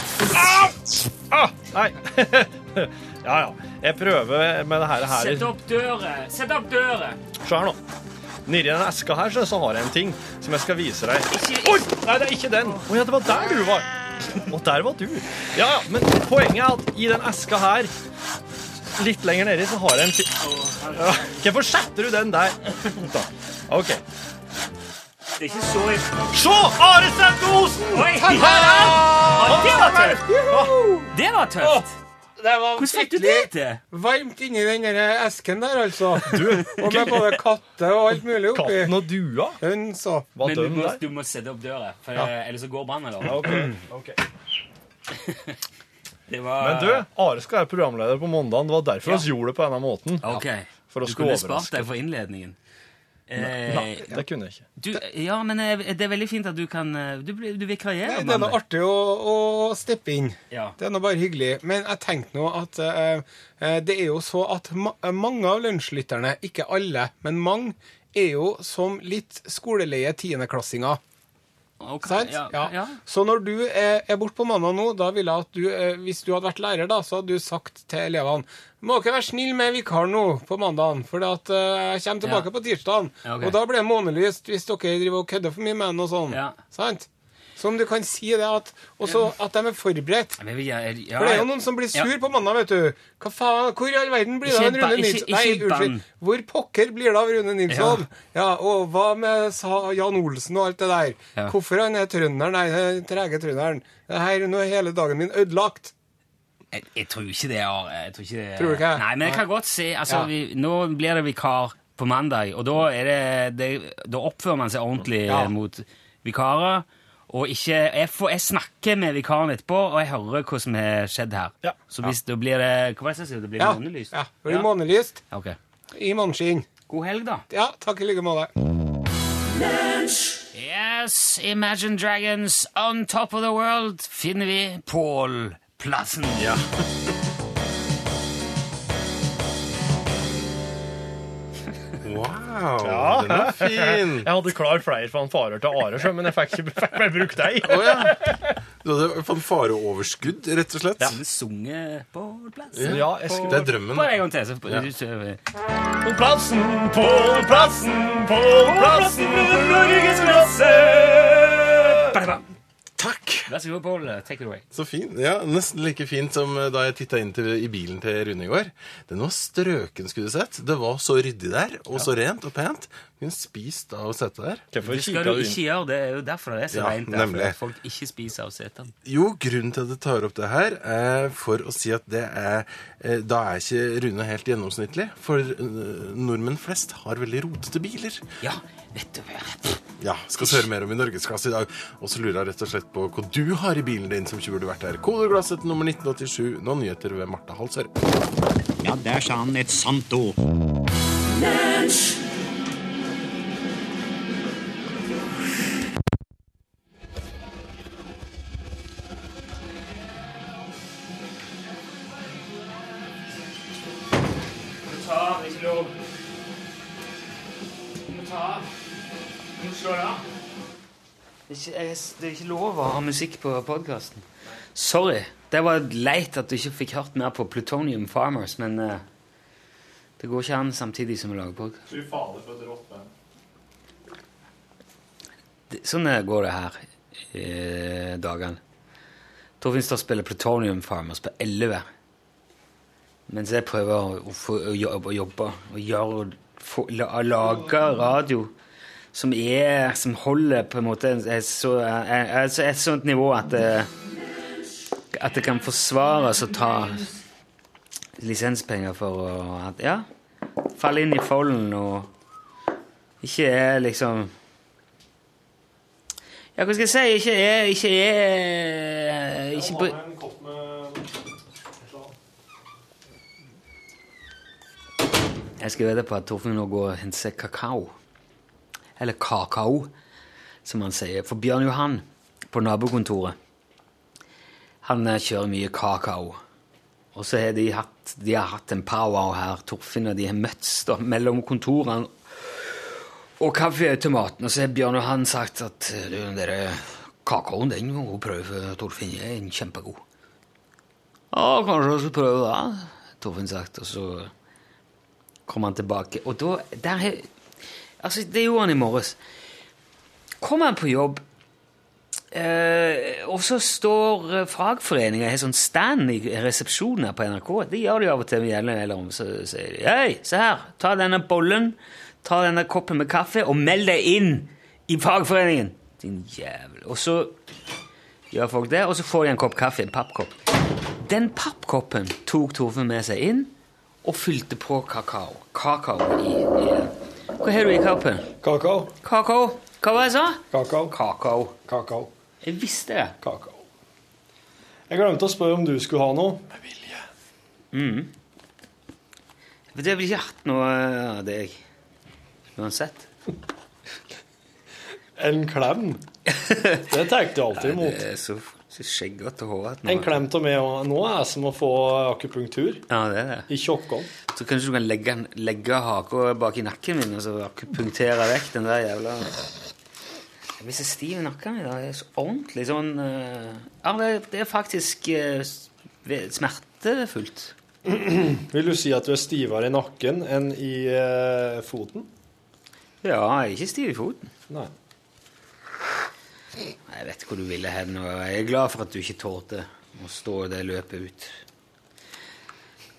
Ah, nei. *laughs* ja, ja. Jeg prøver med det her. her. Sett opp døra. Sett opp døra. Se her nå. Nedi den eska her så, så har jeg en ting som jeg skal vise deg. Oi! Nei, det er ikke den. Å ja, det var der du var. *laughs* Og der var du. Ja, ja, men poenget er at i den eska her, litt lenger nedi, så har jeg en ting ja, Hvorfor setter du den der? Da. OK. Det er ikke så Se! Are Sende Osen! Her er han! Det var tøft! Det var tøft. Det var Hvordan fikk du det til? varmt inni den der esken der, altså. *laughs* Og med både katter og alt mulig oppi. Katten og dua Hun så. var Men du må, du må sette opp døra, for ja. ellers så går brannen. eller? okay. ok. *laughs* Det var Men du, Are skal være programleder på mandag. Det var derfor Ja. vi gjorde det på denne måten. Ok. For å Du kunne spart deg for innledningen. Eh, Nei, det kunne jeg ikke. du, ja, men eh, det er veldig fint at du kan eh, Du, blir- du vikarierer. Det er noe artig å, å steppe inn. Ja. Det er nå bare hyggelig. Men jeg tenkte nå at eh, det er jo så at ma mange av lunsjlytterne, ikke alle, men mange, er jo som litt skoleleie tiendeklassinger. Okay, Sant? Ja, Ja. ja. Så når du er, er borte på mandag nå, da ville jeg at du, eh, hvis du hadde vært lærer, da, så hadde du sagt til elevene må dere være snill med vikaren nå på mandagen, for at, uh, jeg kommer tilbake Ja. på tirsdagen. Ja, okay. Og da blir det månelyst hvis dere driver og kødder for mye med den og sånn. Ja. Sant? Så om du kan si det, at, også at de er forberedt. Men vi- ja, ja, For det er jo noen som blir sur Ja. på mandag, vet du. Hva faen, Hvor i all verden blir det av Rune Nilsson? Nei, unnskyld. Hvor pokker blir det av Rune Nilsson? Ja. og hva med sa Jan Olsen og alt det der? Ja. Hvorfor han er trønderen? Nei, den trege trønderen. Det her, nå er hele dagen min ødelagt. Jeg, jeg tror ikke det er jeg tror ikke det, Tror du ikke? Nei, men jeg kan godt se altså, Ja. vi, Nå blir det vikar på mandag, og da, er det, det, da oppfører man seg ordentlig Ja. eh, mot vikarer. Og ikke jeg, får, jeg snakker med vikaren etterpå, og jeg hører hva som har skjedd her. Ja. Så hvis da blir det Hva var det jeg sa? Det blir Ja, månelyst? ja. Blir det månelyst? Ok. i måneskinn. God helg, da. Ja, takk i like måte. Yes, Imagine Dragons on top of the world finner vi Pål Plassen. Ja. Wow, den er fin! Jeg hadde klar flere fanfarer til Are, men jeg fikk ikke fikk bare brukt deg. Oh, ja. Du hadde fanfareoverskudd, rett og slett? Ja. Sunget på Plassen. Ja, jeg skulle Det er drømmen. Bare en gang til. Så, så, På plassen, på plassen, på plassen, Norgesklasse! Takk! Vær så god, Pål. Take it away. Så fin. Ja, Nesten like fint som eh, da jeg titta inn til, i bilen til Rune i går. Den var strøken, skulle du sett. Det var så ryddig der, og så rent og pent. Kunne spist av setet der. Hvorfor skal du ikke gjøre. Det er jo derfor det er så Ja, rent. Derfor nemlig. at folk ikke spiser av setene. Jo, grunnen til at jeg tar opp det her, er for å si at det er eh, Da er ikke Rune helt gjennomsnittlig. For eh, nordmenn flest har veldig rotete biler. Ja, vet du hva. Ja, skal høre mer om i Norgesklasse i dag. Og så lurer jeg rett og slett på hva du har i bilen din som ikke burde vært her. Kodeglasset nummer 1987. Nå nyheter ved Marta Halsør. Ja, der sa han et sant ord. Slår av. Det er, ikke, lov å ha musikk på podkasten. Sorry. Det var leit at du ikke fikk hørt mer på Plutonium Farmers, men uh, det går ikke an samtidig som vi lager podkast. Fy fader, for et rått band. Sånn eh, går det her i dagene. Torfinstad spiller Plutonium Farmers på 11. Mens jeg prøver å, å, å, jobbe, og gjøre få, lage radio som er Som holder på en måte er så, er, er et sånt nivå at det, at det kan forsvares å ta lisenspenger for å at, Ja, falle inn i folden og ikke er liksom Ja, hva skal jeg si? Ikke er Ikke er ikke, bry- Jeg skal vedde på at Torfinn nå går og henter kakao. Eller kakao, som han sier. For Bjørn Johan på nabokontoret Han eh, kjører mye kakao. Og så har de hatt, de har hatt en powwow her, Torfinn og de har møttes da, mellom kontorene og kaffeautomaten. Og så har Bjørn Johan sagt at du, den der kakaoen, den må hun prøve, Torfinn. er er kjempegod. Ja, kanskje jeg skal prøve det, Torfinn sagt. Og så kom han tilbake. Og da der er, Altså, det gjorde han i morges. Kom han på jobb, eh, og så står eh, fagforeninga har sånn stand i resepsjonen her på NRK. Det gjør de av og til med Gjelløy eller om. Så sier de Hei, se her, ta denne bollen, ta denne koppen med kaffe, og meld deg inn i fagforeningen! Din jævel. Og så gjør folk det, og så får de en kopp kaffe, en pappkopp. Den pappkoppen tok Torfinn med seg inn og fylte på kakao. Kakao i, i Hva har du i koppen? Kakao. Kakao. Hva var det jeg sa? Kakao. Kakao. Kakao. Jeg visste det. Kakao. Jeg glemte å spørre om du skulle ha noe. Med vilje. Mm. det ville ikke hatt noe av deg. Uansett. En klem. Det tenkte jeg alltid *laughs* imot. Det er så skjeggete og hårete. En klem av meg nå er som å få akupunktur Ja, det er det. i kjokken. Så kanskje du kan legge, legge haka bak i nakken min og så akupunktere vekk den der jævla Jeg blir så stiv i nakken i dag. Det er så ordentlig sånn eh, Ja, det, det er faktisk eh, smertefullt. *clears throat* Vil du si at du er stivere i nakken enn i eh, foten? Ja, jeg er ikke stiv i foten. Nei. Jeg vet hvor du ville hen, og jeg er glad for at du ikke tålte å stå det løpet ut.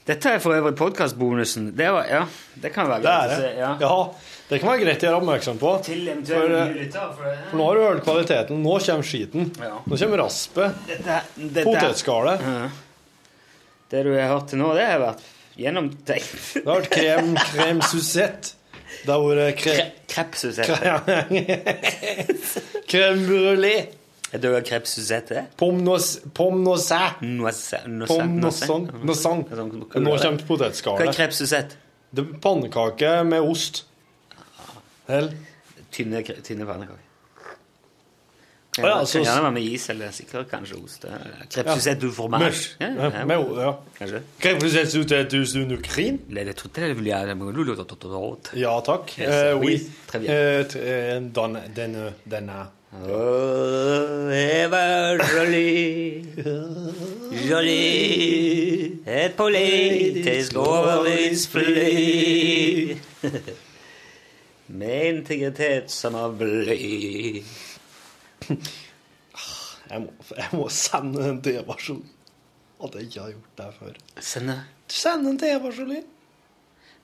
Dette er for øvrig podkastbonusen. Det, var- ja, det kan være Det greit å se. Ja. Ja, det kan være greit å gjøre oppmerksom på. Til For, eh. For det, For nå har du hørt kvaliteten. Nå kommer skiten. Ja. Nå kommer raspet. Potetskallet. Det du har hørt til nå, det har vært gjennomtenkt. Det har vært krem, krem suzette. Det har vært kre, Krepsusette. krem *laughs* brulé. Er det krepsusette? Pomnosæ. Hva Nå kommer Hva er krepsusette? Det er Pannekake med ost. Hell. Tynne, tynne pannekaker. Ja, Kan gjerne være med is eller sikkert kanskje ost. Krepsusette du får Ja, Ja, ja, med. Kanskje. Du takk. Eh, oui, bien. Eh, eh, den, den, denne. Eva jolie, jolie, et politisk overvisfly. *laughs* Med integritet som av bly. Jeg må, jeg må sende en D-versjon. At jeg ikke har gjort det før. Sende Send en D-versjon.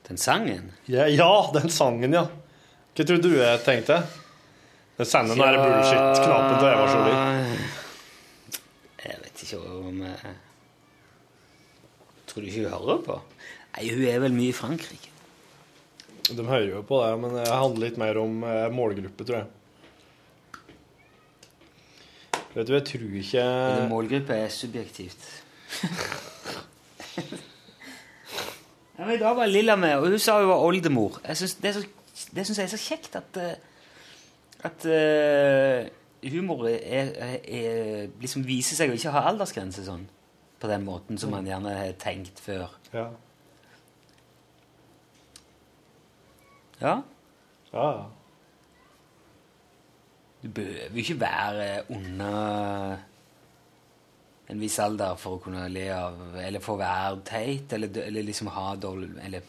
den sangen? Ja, ja, den sangen, ja. Hva tror du jeg tenkte? Den sender den der bullshit-knappen til Eva Jolie. Jeg vet ikke om jeg... Tror du ikke hun hører på? Nei, hun er vel mye i Frankrike. De hører jo på det, men det handler litt mer om eh, målgruppe, tror jeg. Vet du, jeg tror ikke Men målgruppe er subjektivt. *laughs* ja, men I dag var Lilla med, og hun sa hun var oldemor. Jeg synes, det så- det syns jeg er så kjekt at eh, At uh, humor er, er, er, liksom viser seg å ikke ha aldersgrense sånn. På den måten som man gjerne har tenkt før. Ja. Ja, ja. Du behøver ikke være under en viss alder for å kunne le av Eller for å være teit, eller, eller liksom ha dårlig Eller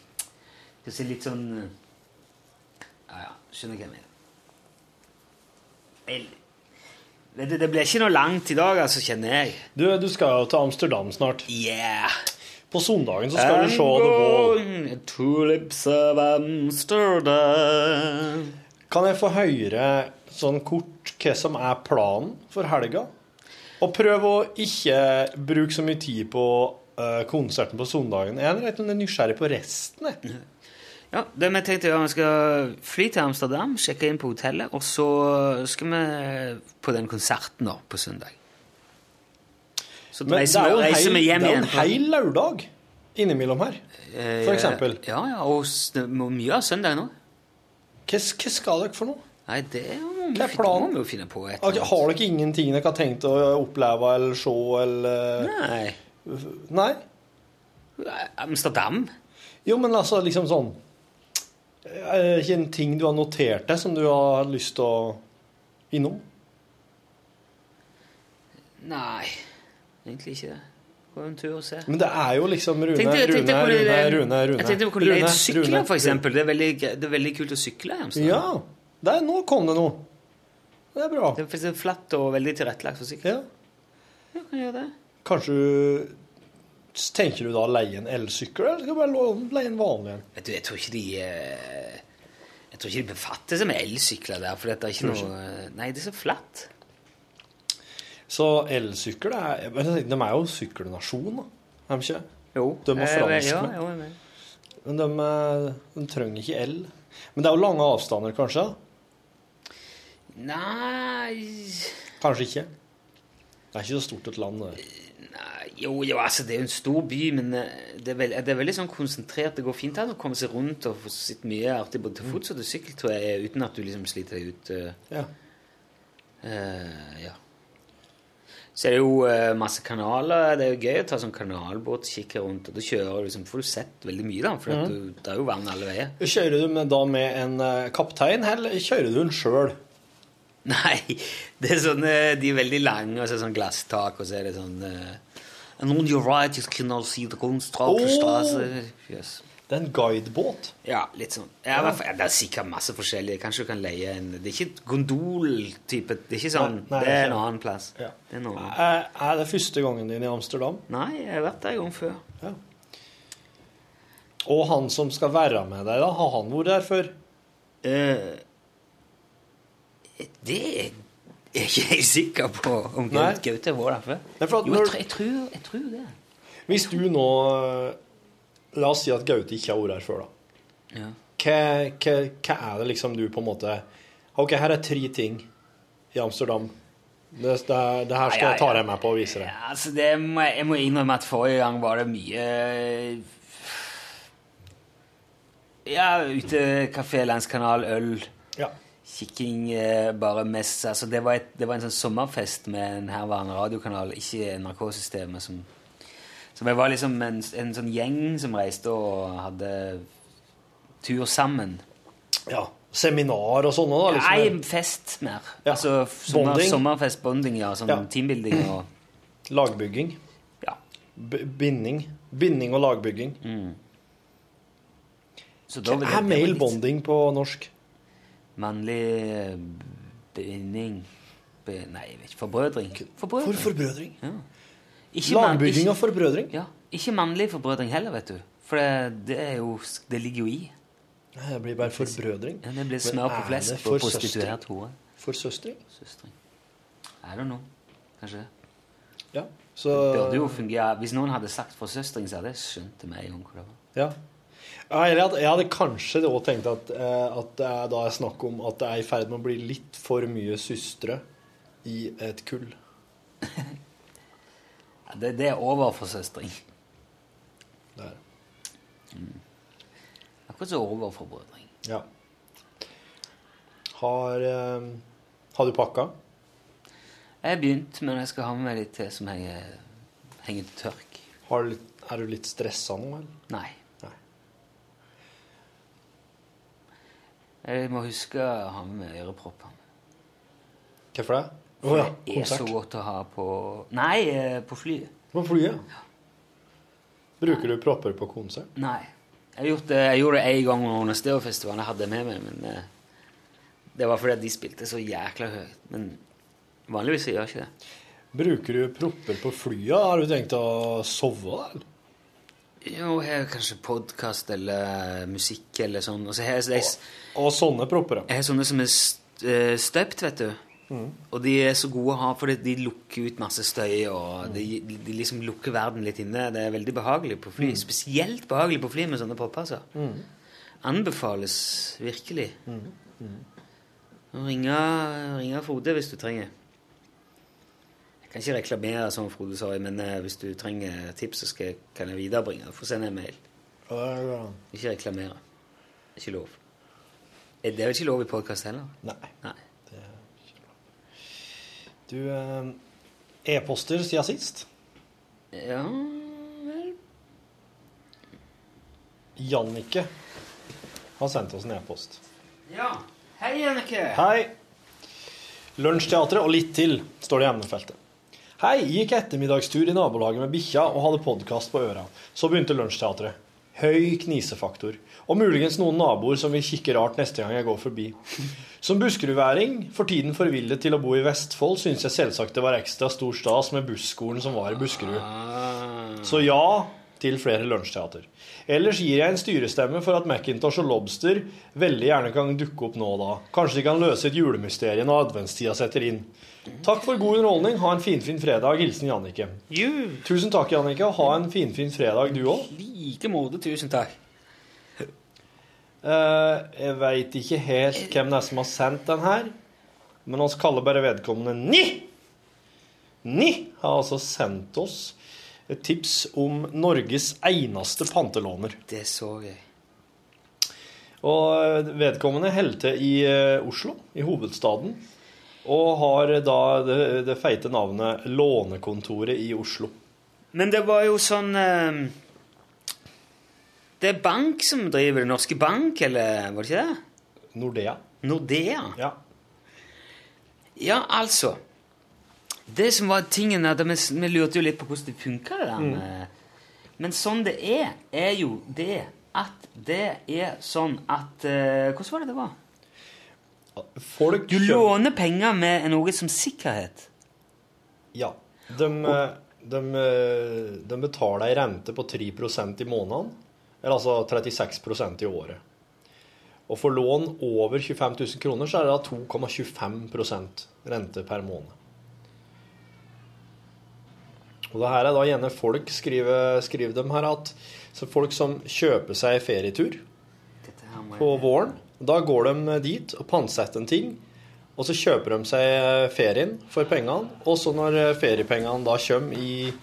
skal si litt sånn Ja, ja, skjønner hva jeg mener. Vet det blir ikke noe langt i dag, altså, kjenner jeg. Du, du skal jo til Amsterdam snart. Yeah! På søndagen så skal du se The Wall. Tulips of Amsterdam. Kan jeg få høre sånn kort hva som er planen for helga? Og prøv å ikke bruke så mye tid på eh, konserten på søndagen. Jeg er rett og slett nysgjerrig på resten. Jeg. Ja, det vi tenkte å gjøre, Vi skal fly til Amsterdam, sjekke inn på hotellet, og så skal vi på den konserten da, på søndag. Så Men det er jo en reiser hel, en hel lørdag innimellom her, Eh, for eksempel. Ja, ja, og mye av søndag nå. Hva, hva skal dere for noe? Nei, det må vi, finne, må vi finne på. Et okay, har dere ingenting dere har tenkt å oppleve eller se eller Nei. Nei? Amsterdam? Jo, men altså liksom sånn Er det ikke en ting du har notert deg, som du har lyst til å innom? Nei, egentlig ikke det. Gå en tur og se. Men det er jo liksom Rune, Tenkte- jeg tenkte Rune, Rune, Rune, Rune. Jeg tenkte på Rune, sykler, for eksempel. Det er veldig, det er veldig kult å sykle Amsterdam. Ja. Der, nå kom det noe. Det er bra. Det er flatt og veldig tilrettelagt for sykkel. Ja. Ja, kan gjøre det. Kanskje du Tenker du da å leie en elsykkel, eller skal du bare leie en vanlig en? Vet du, jeg tror ikke de eh, Jeg tror ikke de befatter seg med elsykler der, for det er ikke noe Nei, det er så flatt. Så elsykkel er men De er jo sykkelnasjon, da. Er de ikke? Jo. De er Eh, franskmenn. Ja, er med. Men de, eh, de trenger ikke el. Men det er jo lange avstander, kanskje? Nei Kanskje ikke. Det er ikke så stort et land. det. Nei, Jo, jo, altså, det er jo en stor by, men eh, det er, veld, det er veldig sånn konsentrert. Det går fint an å komme seg rundt og få sett mye artig både til fots og til sykkel, tror jeg, uten at du liksom sliter deg ut. Uh, Ja. Uh, ja. Så er det jo eh, masse kanaler. Det er jo gøy å ta sånn kanalbåt, kikke rundt, og da kjører du liksom, får du sett veldig mye, da, for at du, det er jo vann alle veier. Kjører du med, da med en eh, kaptein, eller kjører du den sjøl? *laughs* Nei, det er sånn, eh, de er veldig lange, og så er det sånn glasstak, og så er det sånn uh, And on your right you can now see the oh. Yes. Det er en guidebåt. Ja, litt sånn. Ja, ja, det er sikkert masse forskjellige. Kanskje du kan leie en Det er ikke gondol-type. Det er ikke sånn. Nei, nei, det er en annen plass. Ja. Det er noe. Er, er det første gangen din i Amsterdam? Nei, jeg har vært der en gang før. Og han som skal være med deg, da, har han vært der før? Uh, det er jeg ikke helt sikker på om. Gaute har vært der før. Jo, jeg, tror, jeg, tror, jeg tror det. Hvis du nå La oss si at Gaute ikke har vært her før, da. Ja. Hva, hva, hva er det liksom du på en måte OK, her er tre ting i Amsterdam. Det, det, det her skal jeg ta deg med på og vise deg. Ja, altså det må, jeg jeg må innrømme at forrige gang var det mye Ja, ute, kafé, landskanal, øl. Ja. Kikking eh, bare mest altså det, var et, det var en sånn sommerfest med en herværende radiokanal, ikke NRK-systemet. som Så vi var liksom en, en sånn gjeng som reiste og hadde tur sammen. ja. Seminar og sånne, da? Liksom. Nei, fest mer. Ja. Altså sommer, Bonding. sommerfest, bonding, ja. Sånn Ja. teambuilding og Lagbygging. Ja. B binding. Binding og lagbygging. Så da Hva er male bonding på norsk? Mannlig eh, binding Be, Nei, jeg vet ikke. Forbrødring. Forbrødring. For forbrødring. Ja. Lagbygging og forbrødring? Ja. Ikke mannlig forbrødring heller, vet du. For det, det er jo Det ligger jo i. Nei, det blir bare forbrødring. Ja, det blir smør på er flesk det på prostituert hore. For søstring? Søstring. det don't know. Kanskje det. Ja. Så Burde jo fungere. Hvis noen hadde sagt for søstring, så hadde jeg skjønt det med en gang det. Ja. Jeg hadde kanskje også tenkt at, eh, at det er da er snakk om at det er i ferd med å bli litt for mye søstre i et kull. *laughs* Det, det er over for søstring. Det er. Akkurat som over for brødring. Ja. Har, eh, har du pakka? Jeg har begynt, men jeg skal ha med meg litt til som henger, henger til tørk. Har du litt, er du litt stressa nå, eller? Nei. Nei. Jeg må huske å ha med meg øreproppene. Hvorfor det? Å ja, Det er så godt å ha på Nei, eh, på flyet. På flyet? Bruker du propper på konsert? Nei. Jeg, gjort det, jeg gjorde det én gang under Stereofestivalen. Jeg hadde med meg, men eh, det var fordi de spilte så jækla høyt. Men vanligvis gjør jeg ikke det. Bruker du propper på flyet? Har du tenkt å sove, der? Jo, jeg har kanskje podkast eller musikk eller sånn. Og så har jeg, jeg, Og sånne propper, ja. jeg har sånne som er eh, støpt, vet du. Og de er så gode å ha, for de lukker ut masse støy, og de, de liksom lukker verden litt inne. Det er veldig behagelig på fly. Spesielt behagelig på fly med sånne poppasser. Mm. Anbefales virkelig. Ringe, ringe Frode hvis du trenger. Jeg kan ikke reklamere som Frode sa, men eh, hvis du trenger tips, så skal jeg, kan jeg viderebringe. Få sende en mail. Ikke reklamere. Det er ikke lov. Er Det er vel ikke lov i podkast heller? Nei. Nei. Du, eh, e-poster siden sist? Ja vel Jannicke har sendt oss en e-post. Ja. Hei, Jannicke. Hei. Lunsjteatret og litt til, står det i emnefeltet. Hei, gikk ettermiddagstur i nabolaget med bikkja og hadde podkast på øra. Så begynte Lunsjteatret. Høy knisefaktor. Og muligens noen naboer som vil kikke rart neste gang jeg går forbi. Som buskerudværing, for tiden forvillet til å bo i Vestfold, syns jeg selvsagt det var ekstra stor stas med busskolen som var i Buskerud. Så ja til flere lunsjteater. Ellers gir jeg en styrestemme for at Macintosh og Lobster veldig gjerne kan dukke opp nå og da. Kanskje de kan løse et julemysterium når adventstida setter inn. Takk for god underholdning. Ha en finfin fredag. Hilsen Jannicke. Tusen takk, Jannicke. Ha en finfin fredag, du òg. Like måte, tusen takk. Uh, jeg veit ikke helt hvem det er som har sendt den her, men oss kaller bare vedkommende Ni! Ni har altså sendt oss et tips om Norges eneste pantelåner. Det så jeg. Og eh, vedkommende holder til i eh, Oslo, i hovedstaden, og har da det, det feite navnet Lånekontoret i Oslo. Men det var jo sånn eh, Det er bank som driver det. Norske Bank, eller var det ikke det? Nordea. Nordea? Ja. Ja, altså. Det som var tingen at vi, vi lurte jo litt på hvordan det funka, det der med Men sånn det er, er jo det at det er sånn at eh, Hvordan var det det var? Folk Du låner penger med noe som sikkerhet. Ja. De, eh, de, eh, de betaler ei rente på 3% i måneden, eller altså 36% i året. Og for lån over 25 000 kroner så er det da 2,25% rente per måned. Og det her er da gjerne folk, skriver, skriver de her, at så folk som kjøper seg ferietur på våren. Da går de dit og pantsetter en ting, og så kjøper de seg ferien for pengene. Og så når feriepengene da kommer i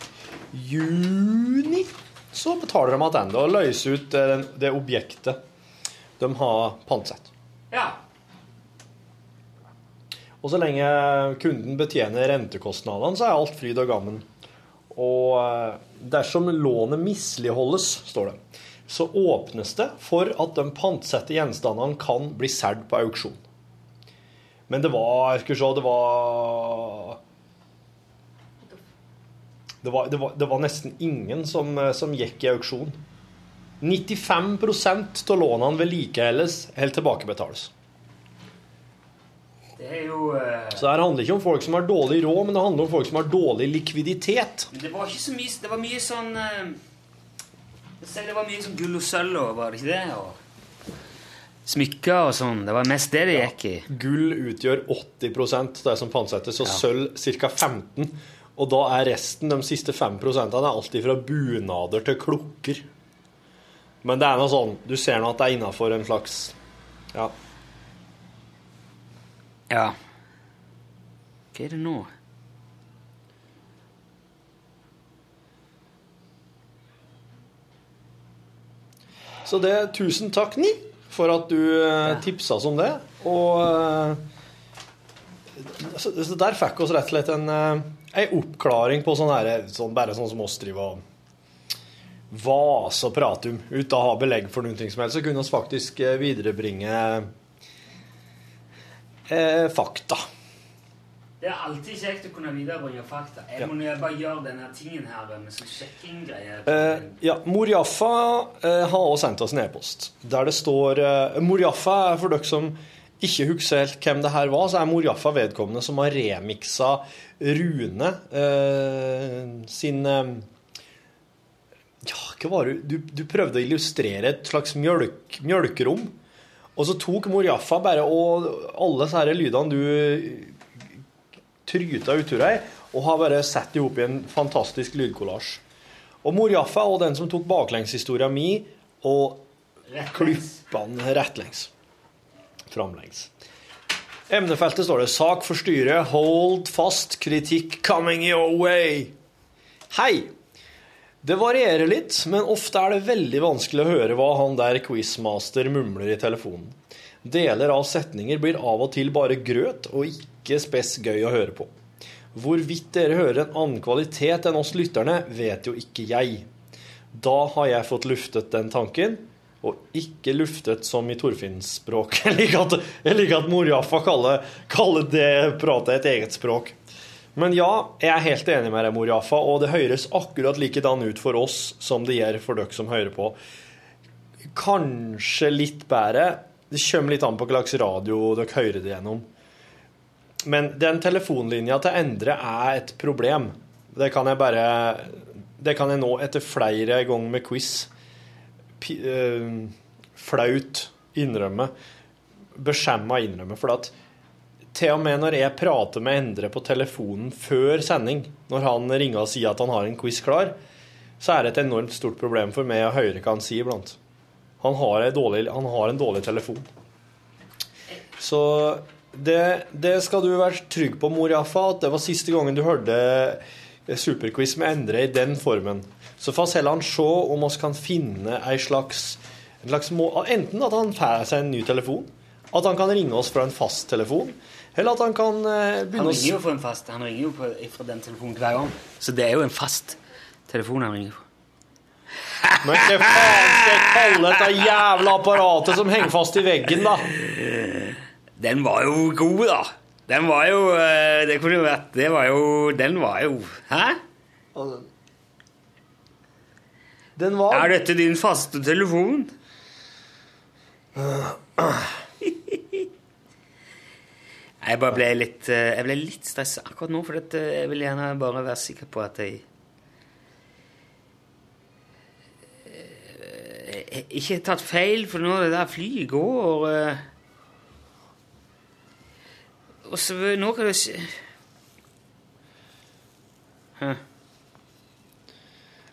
juni, så betaler de tilbake og løser ut det, det objektet. de har pantsatt. Ja. Og så lenge kunden betjener rentekostnadene, så er alt fryd og gammen. Og eh, dersom lånet misligholdes, står det, så åpnes det for at de pantsette gjenstandene kan bli solgt på auksjon. Men det var Skal vi se, det var det var, det, var, det var nesten ingen som, eh, som gikk i auksjon. 95% av lånene vedlikeholdes eller tilbakebetales. Det jo eh, Så det handler ikke om folk som har dårlig råd, men det handler om folk som har dårlig likviditet. Det var ikke så mye Det var mye sånn eh, Det var mye sånn gull og sølv og var det ikke det? Og smykker og sånn. Det var mest det det gikk i. Gull utgjør 80 av det som pantsettes, og sølv ca. 15 Og da er resten, de siste 5% er alltid fra bunader til klukker. Men det er noe sånn Du ser nå at det er innafor en slags Ja. Ja. Hva er det nå? Så det, tusen takk, Ni, for at du ja. tipsa oss om det. Og eh, så, så der fikk oss rett og slett en, eh, en oppklaring på sånn her, sånn, bare sånn som oss driver og vaser og prater om, uten å ha belegg for noe som helst, så kunne vi faktisk eh, viderebringe eh, fakta. Det er alltid kjekt å kunne viderebringe fakta. Jeg må ja. bare gjøre denne tingen her med sånn sjekking-greier. Eh, ja, Mor Jaffa eh, har også sendt oss en e-post der det står eh, Mor Jaffa er for dere som ikke husker helt hvem det her var, så er Mor Jaffa vedkommende som har remiksa Rune eh, sin eh, Ja, hva var det du, du prøvde å illustrere et slags mjølk, mjølkerom. Og så tok Mor Jaffa bare og alle disse lydene du tryta utur her, og har bare satt dem opp i en fantastisk lydkollasj. Og Mor Jaffa og den som tok baklengshistoria mi og klippa den rettlengs. Framlengs. Emnefeltet står det 'Sak for styret. Hold fast. Kritikk coming your way'. Hei! Det varierer litt, men ofte er det veldig vanskelig å høre hva han der quizmaster mumler i telefonen. Deler av setninger blir av og til bare grøt og ikke spes gøy å høre på. Hvorvidt dere hører en annen kvalitet enn oss lytterne, vet jo ikke jeg. Da har jeg fått luftet den tanken, og ikke luftet som i Torfinns-språk. *laughs* Jeg liker at, jeg liker at mor Jaffa kaller, kaller det pratet et eget språk. Men ja, jeg er helt enig med deg, mor Jaffa, og det høres akkurat likedan ut for oss som det gjør for dere som hører på. Kanskje litt bedre. Det kommer litt an på hva slags radio dere hører det gjennom. Men den telefonlinja til Endre er et problem. Det kan jeg bare Det kan jeg nå etter flere ganger med quiz eh, flaut innrømme. Beskjemma innrømme. For at til og med når jeg prater med Endre på telefonen før sending, når han ringer og sier at han har en quiz klar, så er det et enormt stort problem for meg å høre hva han sier iblant. Han har, han har en dårlig telefon. Så det, det skal du være trygg på, mor Jaffa, at det var siste gangen du hørte Superquiz med Endre i den formen. Så får vi heller se om vi kan finne ei slags, en slags må, Enten at han får seg en ny telefon, at han kan ringe oss fra en fasttelefon, eller at han kan begynne Han ringer jo fra en fast Han ringer jo på, fra den telefonen hver gang. Så det er jo en fast telefon han ringer på. Men hva faen skal jeg kalle dette jævla apparatet som henger fast i veggen, da? Den var jo god, da. Den var jo eh, Det kunne jo vært Det var jo Den var jo Hæ? Den var Er dette din faste telefon? *clears throat* Jeg bare ble litt eh, Jeg ble litt stressa akkurat nå, for jeg vil gjerne bare være sikker på at jeg eh, jeg ikke har tatt feil, for nå det der flyet går eh. Og så nå kan du se Hæ.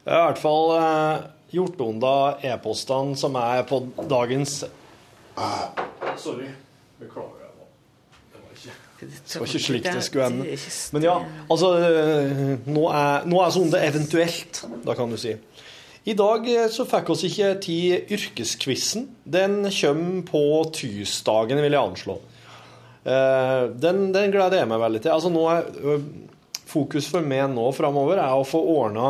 Jeg har i hvert fall eh, gjort unna e-postene som er på dagens Sorry. Beklager. Det var ikke slik det skulle ende. Men ja, altså eh, Nå er, nå er sånn det eventuelt, da kan du si. I dag eh, så fikk oss ikke tid yrkesquizen. Den kommer på tirsdagen, vil jeg anslå. Eh, Den, den gleder jeg meg veldig til. Altså nå er Fokus for meg nå framover er å få ordna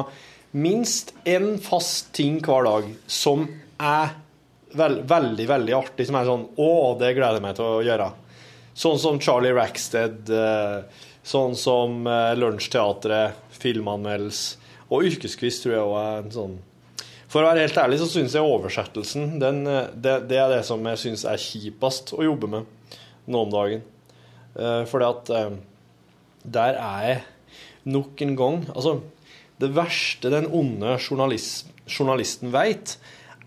minst én fast ting hver dag som er veld, veldig, veldig artig. Som er sånn Å, det gleder jeg meg til å gjøre. Sånn som Charlie Rackstead. eh, Sånn som eh, Lunsjteatret, filmanmeldelse. Og yrkesquiz tror jeg òg er en sånn For å være helt ærlig så syns jeg oversettelsen den, eh, det, det er det som jeg syns er kjipest å jobbe med nå om dagen. Fordi at der er jeg nok en gang Altså, det verste den onde journalist, journalisten veit,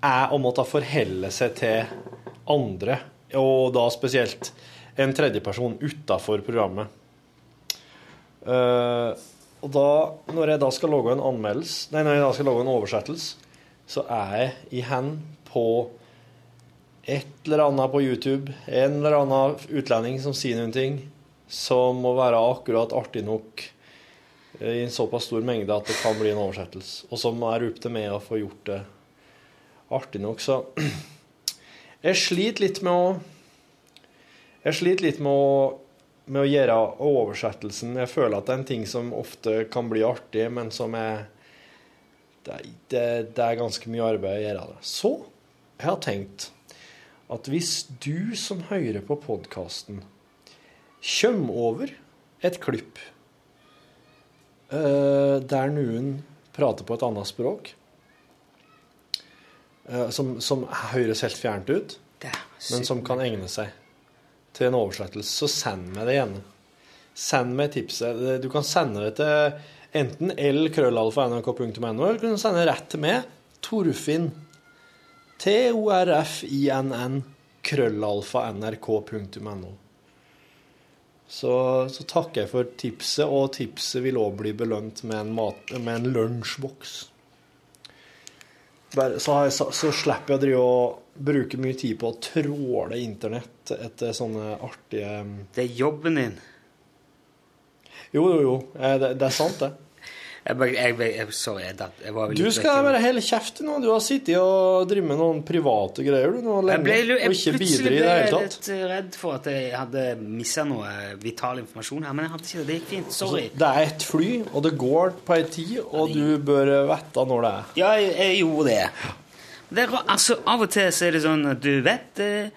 er å måtte forholde seg til andre, og da spesielt en tredjeperson utafor programmet. Uh, og da, når jeg da skal lage en anmeldelse, nei, når jeg da skal lage en oversettelse, så er jeg i hen på et eller annet på YouTube, en eller annen utlending som sier noen ting som må være akkurat artig nok eh, i en såpass stor mengde at det kan bli en oversettelse, og som er opp til meg å få gjort det artig nok. Så *clears throat* jeg sliter litt med å Jeg sliter litt med å, med å gjøre oversettelsen. Jeg føler at det er en ting som ofte kan bli artig, men som er det, det, det er ganske mye arbeid å gjøre det. Så jeg har tenkt at hvis du som hører på podkasten, kommer over et klipp uh, der noen prater på et annet språk, uh, som, som høres helt fjernt ut, men som kan egne seg til en oversettelse, så send meg det gjerne. Send meg tipset. Du kan sende det til enten lkrøllalfa.nrk.no, eller du kan sende det rett til meg, Torfinn. T-o-r-f-i-n-n. Krøllalfa.nrk.no. Så, så takker jeg for tipset, og tipset vil òg bli belønt med en, mat, med en lunsjboks. Bare, så, så, så slipper jeg å drive og bruke mye tid på å tråle internett etter sånne artige Det er jobben din. Jo, jo, jo. Eh, Det, det er sant, det. *laughs* Jeg, bare- jeg, jeg, sorry, jeg, datt- jeg var Du skal være hele kjeft nå. Du har sittet og drevet med noen private greier du nå Jeg lenge, ble, jeg, og ikke bidra i ble det hele tatt. litt eh, redd for at jeg hadde missa noe vital informasjon her, men jeg hadde ikke det. Det gikk fint. Sorry. Altså, det er et fly, og det går på ei tid, og du bør vite når det er. Ja, jeg, jeg gjorde det. Det er, altså, av og til så er det sånn at du vet eh,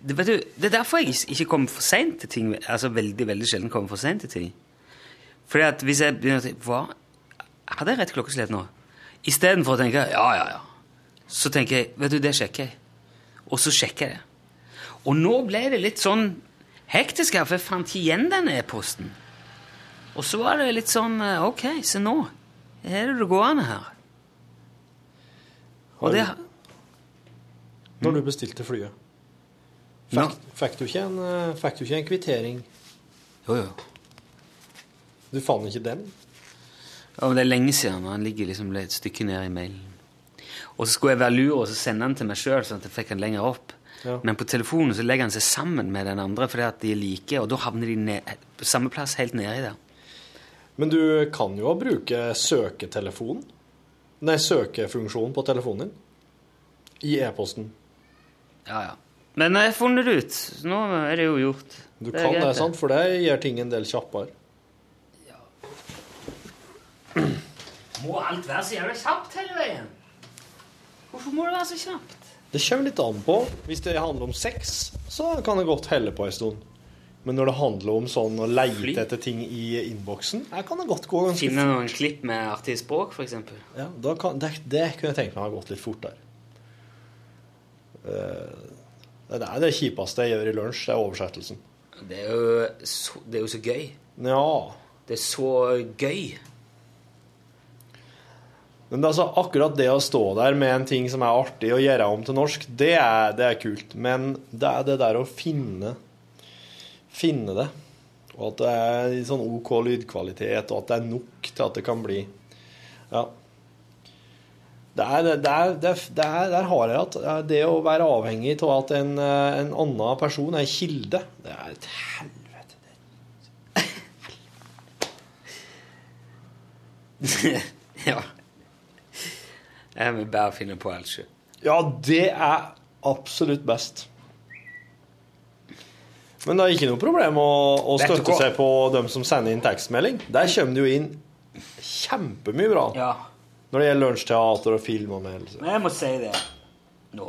det, vet du, det er derfor jeg ikke kommer for seint til ting. Altså veldig, veldig sjelden kommer for seint til ting. Fordi at hvis jeg begynner å tenke Hva? Hadde jeg rett klokkeslett nå? Istedenfor å tenke ja, ja, ja. Så tenker jeg vet du, det sjekker jeg. Og så sjekker jeg det. Og nå ble det litt sånn hektisk her, for jeg fant ikke igjen den e-posten. Og så var det litt sånn eh, Ok, se nå. Her Er det det gående her? Og det Når du bestilte flyet. Fikk, fikk, du ikke en, eh, fikk du ikke en kvittering? Jo, jo. Du fant ikke den? Ja, men det er lenge siden, han ligger liksom et stykke ned i mailen. Og så skulle jeg være lur og så sende den til meg sjøl, sånn at jeg fikk den lenger opp. Ja. Men på telefonen så legger han seg sammen med den andre fordi at de er like, og da havner de ned, på samme plass helt nedi der. Men du kan jo bruke søketelefonen. Nei, søkefunksjonen på telefonen din. I e-posten. Ja, ja. Men jeg har funnet det ut. Nå er det jo gjort. Du Det kan det. sant? For det gjør ting en del kjappere. Ja. *clears throat* Må alt være så jævlig kjapt hele veien? Hvorfor må det være så kjapt? Det kommer litt an på. Hvis det handler om sex, så kan det godt helle på en stund. Men når det handler om sånn å leite etter ting i innboksen, her kan det godt gå ganske Finne noen klipp med artig språk, f.eks. Ja, da kan, det, det kunne jeg tenkt meg har gått litt fortere. der Det er det kjipeste jeg gjør i lunsj, det er oversettelsen. Det er jo så, det er jo så gøy. Ja. Det er så gøy. Men altså, akkurat det å stå der med en ting som er artig å gjøre om til norsk, det er, det er kult. Men det er det der å finne finne det. Og at det er sånn OK lydkvalitet, og at det er nok til at det kan bli Ja. Det er, det er, det er, det er, der har jeg at det å være avhengig av at en, eh, en annen person er kilde, det er et helvete. ja. Jeg vil bare finne på alt sjøl. Ja, det er absolutt best. Men det er ikke noe problem å, å støtte seg på dem som sender inn tekstmelding. Der kommer det jo inn kjempemye bra Ja. når det gjelder lunsjteater og film og filmanmeldelser. Men jeg må si det nå.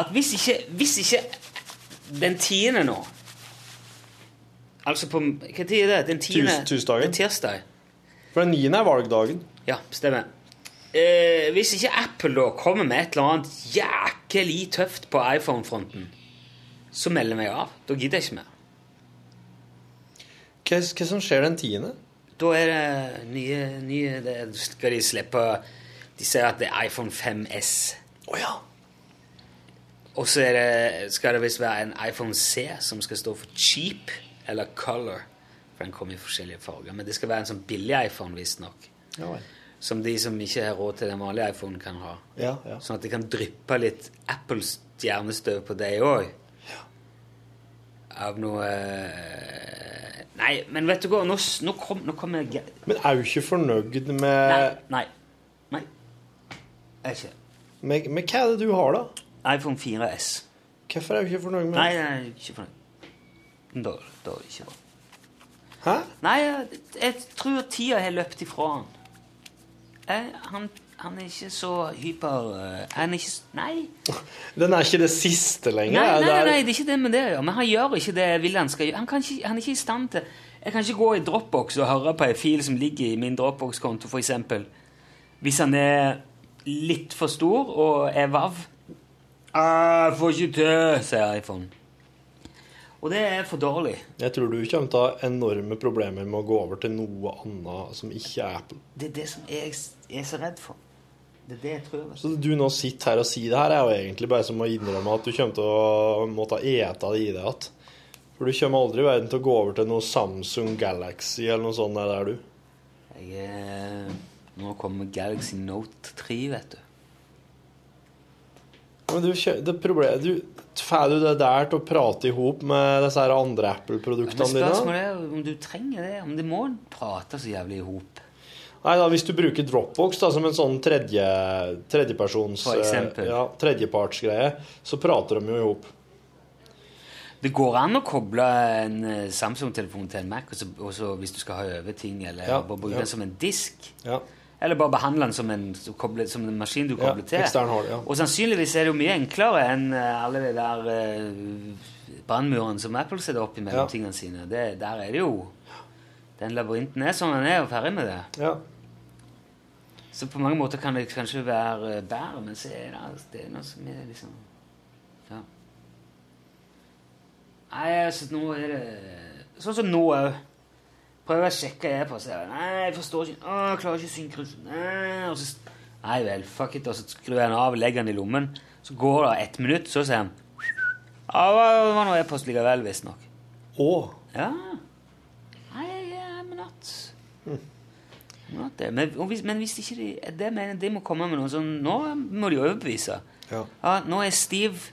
At hvis ikke, hvis ikke den tiende nå Altså på Hva tid er det? Den tiende? Tirsdagen. Er tirsdag. For den niende er valgdagen. Ja, stemmer. Eh, hvis ikke Apple da kommer med et eller annet jækelig tøft på iPhone-fronten, så melder jeg meg av. Da gidder jeg ikke mer. Hva, hva som skjer den tiende? Da er det nye, nye det Skal de slippe De sier at det er iPhone 5S. Å ja. Og så det, skal det visst være en iPhone C som skal stå for cheap eller color. For den kommer i forskjellige farger. Men det skal være en sånn billig iPhone, visstnok. Ja vel. Som de som ikke har råd til den vanlige iPhone, kan ha. Ja, ja. Sånn at det kan dryppe litt Apples stjernestøv på deg òg. Av noe eh, Nei, men vet du hva, nå, nå, kom, nå kommer jeg Men er du ikke fornøyd med, nei. Nei. Jeg er ikke. med, med hva er det du har, da? iPhone 4S. Hvorfor er du ikke fornøyd med Nei, jeg er ikke fornøyd. Dårlig. dårlig det ikke bra. Hæ? Nei, jeg, jeg tror tida har løpt ifra han. Jeg, han. Han er ikke så hyper eh, Han er ikke Nei. Den er ikke det siste lenger? Nei, nei, det nei, nei, det er ikke det med det å gjøre. Men han gjør ikke det jeg vil han skal gjøre. Han, kan ikke, han er ikke i stand til Jeg kan ikke gå i Dropbox og høre på en fil som ligger i min Dropbox-konto, f.eks. Hvis han er litt for stor og er vav. 'Jeg 'Får ikke til', sier iPhone. Og det er for dårlig. Jeg tror du kommer til å ha enorme problemer med å gå over til noe annet som ikke er Apple. Det er det som jeg er så redd for. Det er det jeg tror. Så du nå sitter her og sier det her, er jo egentlig bare som å innrømme at du kommer til å måtte ete det i det igjen. For du kommer aldri i verden til å gå over til noe Samsung Galaxy eller noe sånt der, der du. Jeg er, nå kommer Galaxy Note 3, vet du. Men du, det problemet, du, Får du det der til å prate i hop med disse her andre Apple-produktene dine? spørsmålet er om du trenger det. Om det må prate så jævlig i hop. Nei da, Hvis du bruker Dropbox da, som en sånn tredje, tredjepersons eh, Ja, tredjepartsgreie, så prater de jo i hop. Det går an å koble en eh, Samsung-telefon til en Mac, også, også hvis du skal ha over ting, eller Ja, bare bruke ja. den som en disk. Ja. Eller bare behandle den som en, som koble- som en maskin du kobler til. ja. Og sannsynligvis er det jo mye enklere enn eh, alle de der uh, brannmurene som Apple setter opp mellom tingene sine. Det, der er det jo Den labyrinten er sånn den er, og ferdig med det. Ja. Så på mange måter kan det kanskje være eh, bedre, men så er det, det er noe som er liksom Ja. Nei, altså, nå er det Sånn som nå òg. Prøver å sjekke e-post. Nei, jeg forstår ikke Å, jeg klarer ikke å synkronisere Nei, Nei vel, fuck it. Og så skrur jeg den av legger den i lommen. Så går det ett minutt, så sier han Ja, det var noe e-post likevel, visstnok. Å. Ja. Men, hvis, men hvis ikke de, det mener de må komme med noe sånn Nå må de overbevise. Ja. Ja, nå er Steve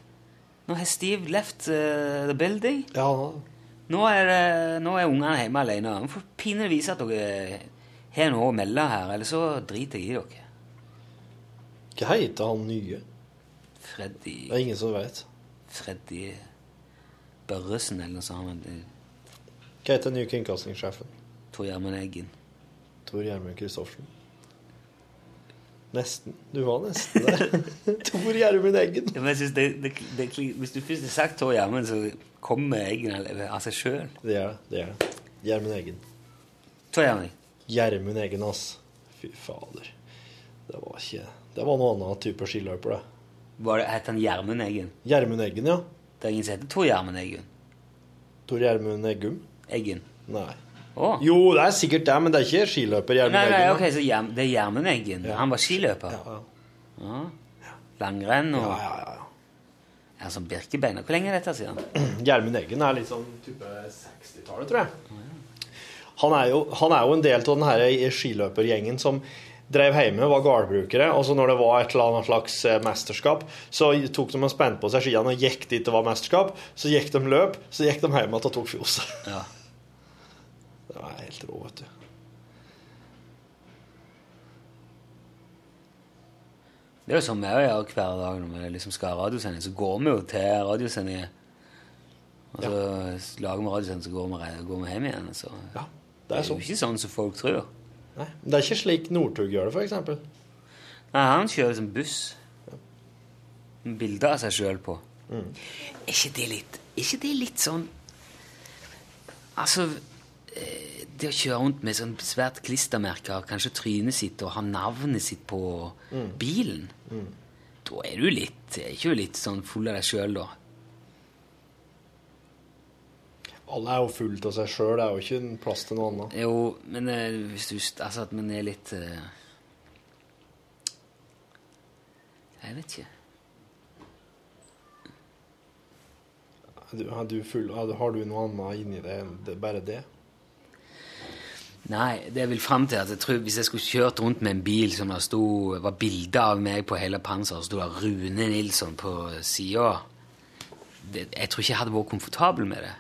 Nå har Steve left uh, the building. ja. Nå er, nå er ungene hjemme alene. Nå får pinlig vise at dere har noe å melde her, eller så driter jeg i dere. Hva heter han nye? Freddy Det er ingen som vet. Freddy Børresen eller noe sånt. Hva heter den nye kringkastingssjefen? Tor Gjermund Eggen. Tor Gjermund Christoffersen. Nesten. Du var nesten der. *laughs* Tor Gjermund Eggen. Ja, men jeg synes det, det, det, hvis du først har sagt Tor Gjermund, så kommer Eggen av seg sjøl. Det er det. er. Gjermund Eggen. Tor Gjermund. Gjermund Eggen, ass. Fy fader. Det var ikke Det var noe annet type skiløper, det. Var det- Het han Gjermund Eggen? Gjermund Eggen, ja. Det er ingen som heter Tor Gjermund Eggen. Tor Gjermund Eggum? Eggen. Nei. Å. Jo, det er sikkert det, men det er ikke skiløper Nei, nei, ok, så hjem, det er Gjermund Eggen. Han var skiløper. Ja, Ja. Langrenn og ja, ja, ja, ja. Ja, som Birkebein. Hvor lenge er dette siden? *clears throat* Gjermund Eggen er litt sånn type 60-tallet, tror jeg. Han er, jo, han er jo en del av den her skiløpergjengen som drev hjemme, var gårdbrukere, og så når det var et eller annet slags eh, mesterskap, så tok de og spente på seg skiene og gikk dit det var mesterskap. Så gikk de løp, så gikk de hjem igjen og tok fjoset. Ja. *laughs* Det var helt rå, vet du. Det er jo sånn vi gjør hver dag når vi liksom skal ha radiosending. Så går vi jo til radiosendinger. Og så lager vi radiosending, så går vi, går vi hjem igjen. Så. Ja, det er, jo ikke sånn som folk tror. Nei, men det er ikke slik Northug gjør det, eksempel. Nei, han kjører som buss. Med bilder av seg sjøl på. Mm. Er ikke det litt Er ikke det litt sånn Altså Det å kjøre rundt med sånn svært klistremerke av kanskje trynet sitt og ha navnet sitt på Mm. bilen Mm. Da er du litt Er ikke du litt sånn full av deg sjøl, da? Alle er jo fullt av seg sjøl, det er jo ikke en plass til noe annet. Jo, men eh, hvis du Altså at man er litt eh, Jeg vet ikke. Du, du full, har du noe annet inni deg enn bare det? Nei, det jeg vil fram til at jeg tror hvis jeg skulle kjørt rundt med en bil som det sto, var bilde av meg på hele panseret, så sto det Rune Nilsson på sida Jeg tror ikke jeg hadde vært komfortabel med det.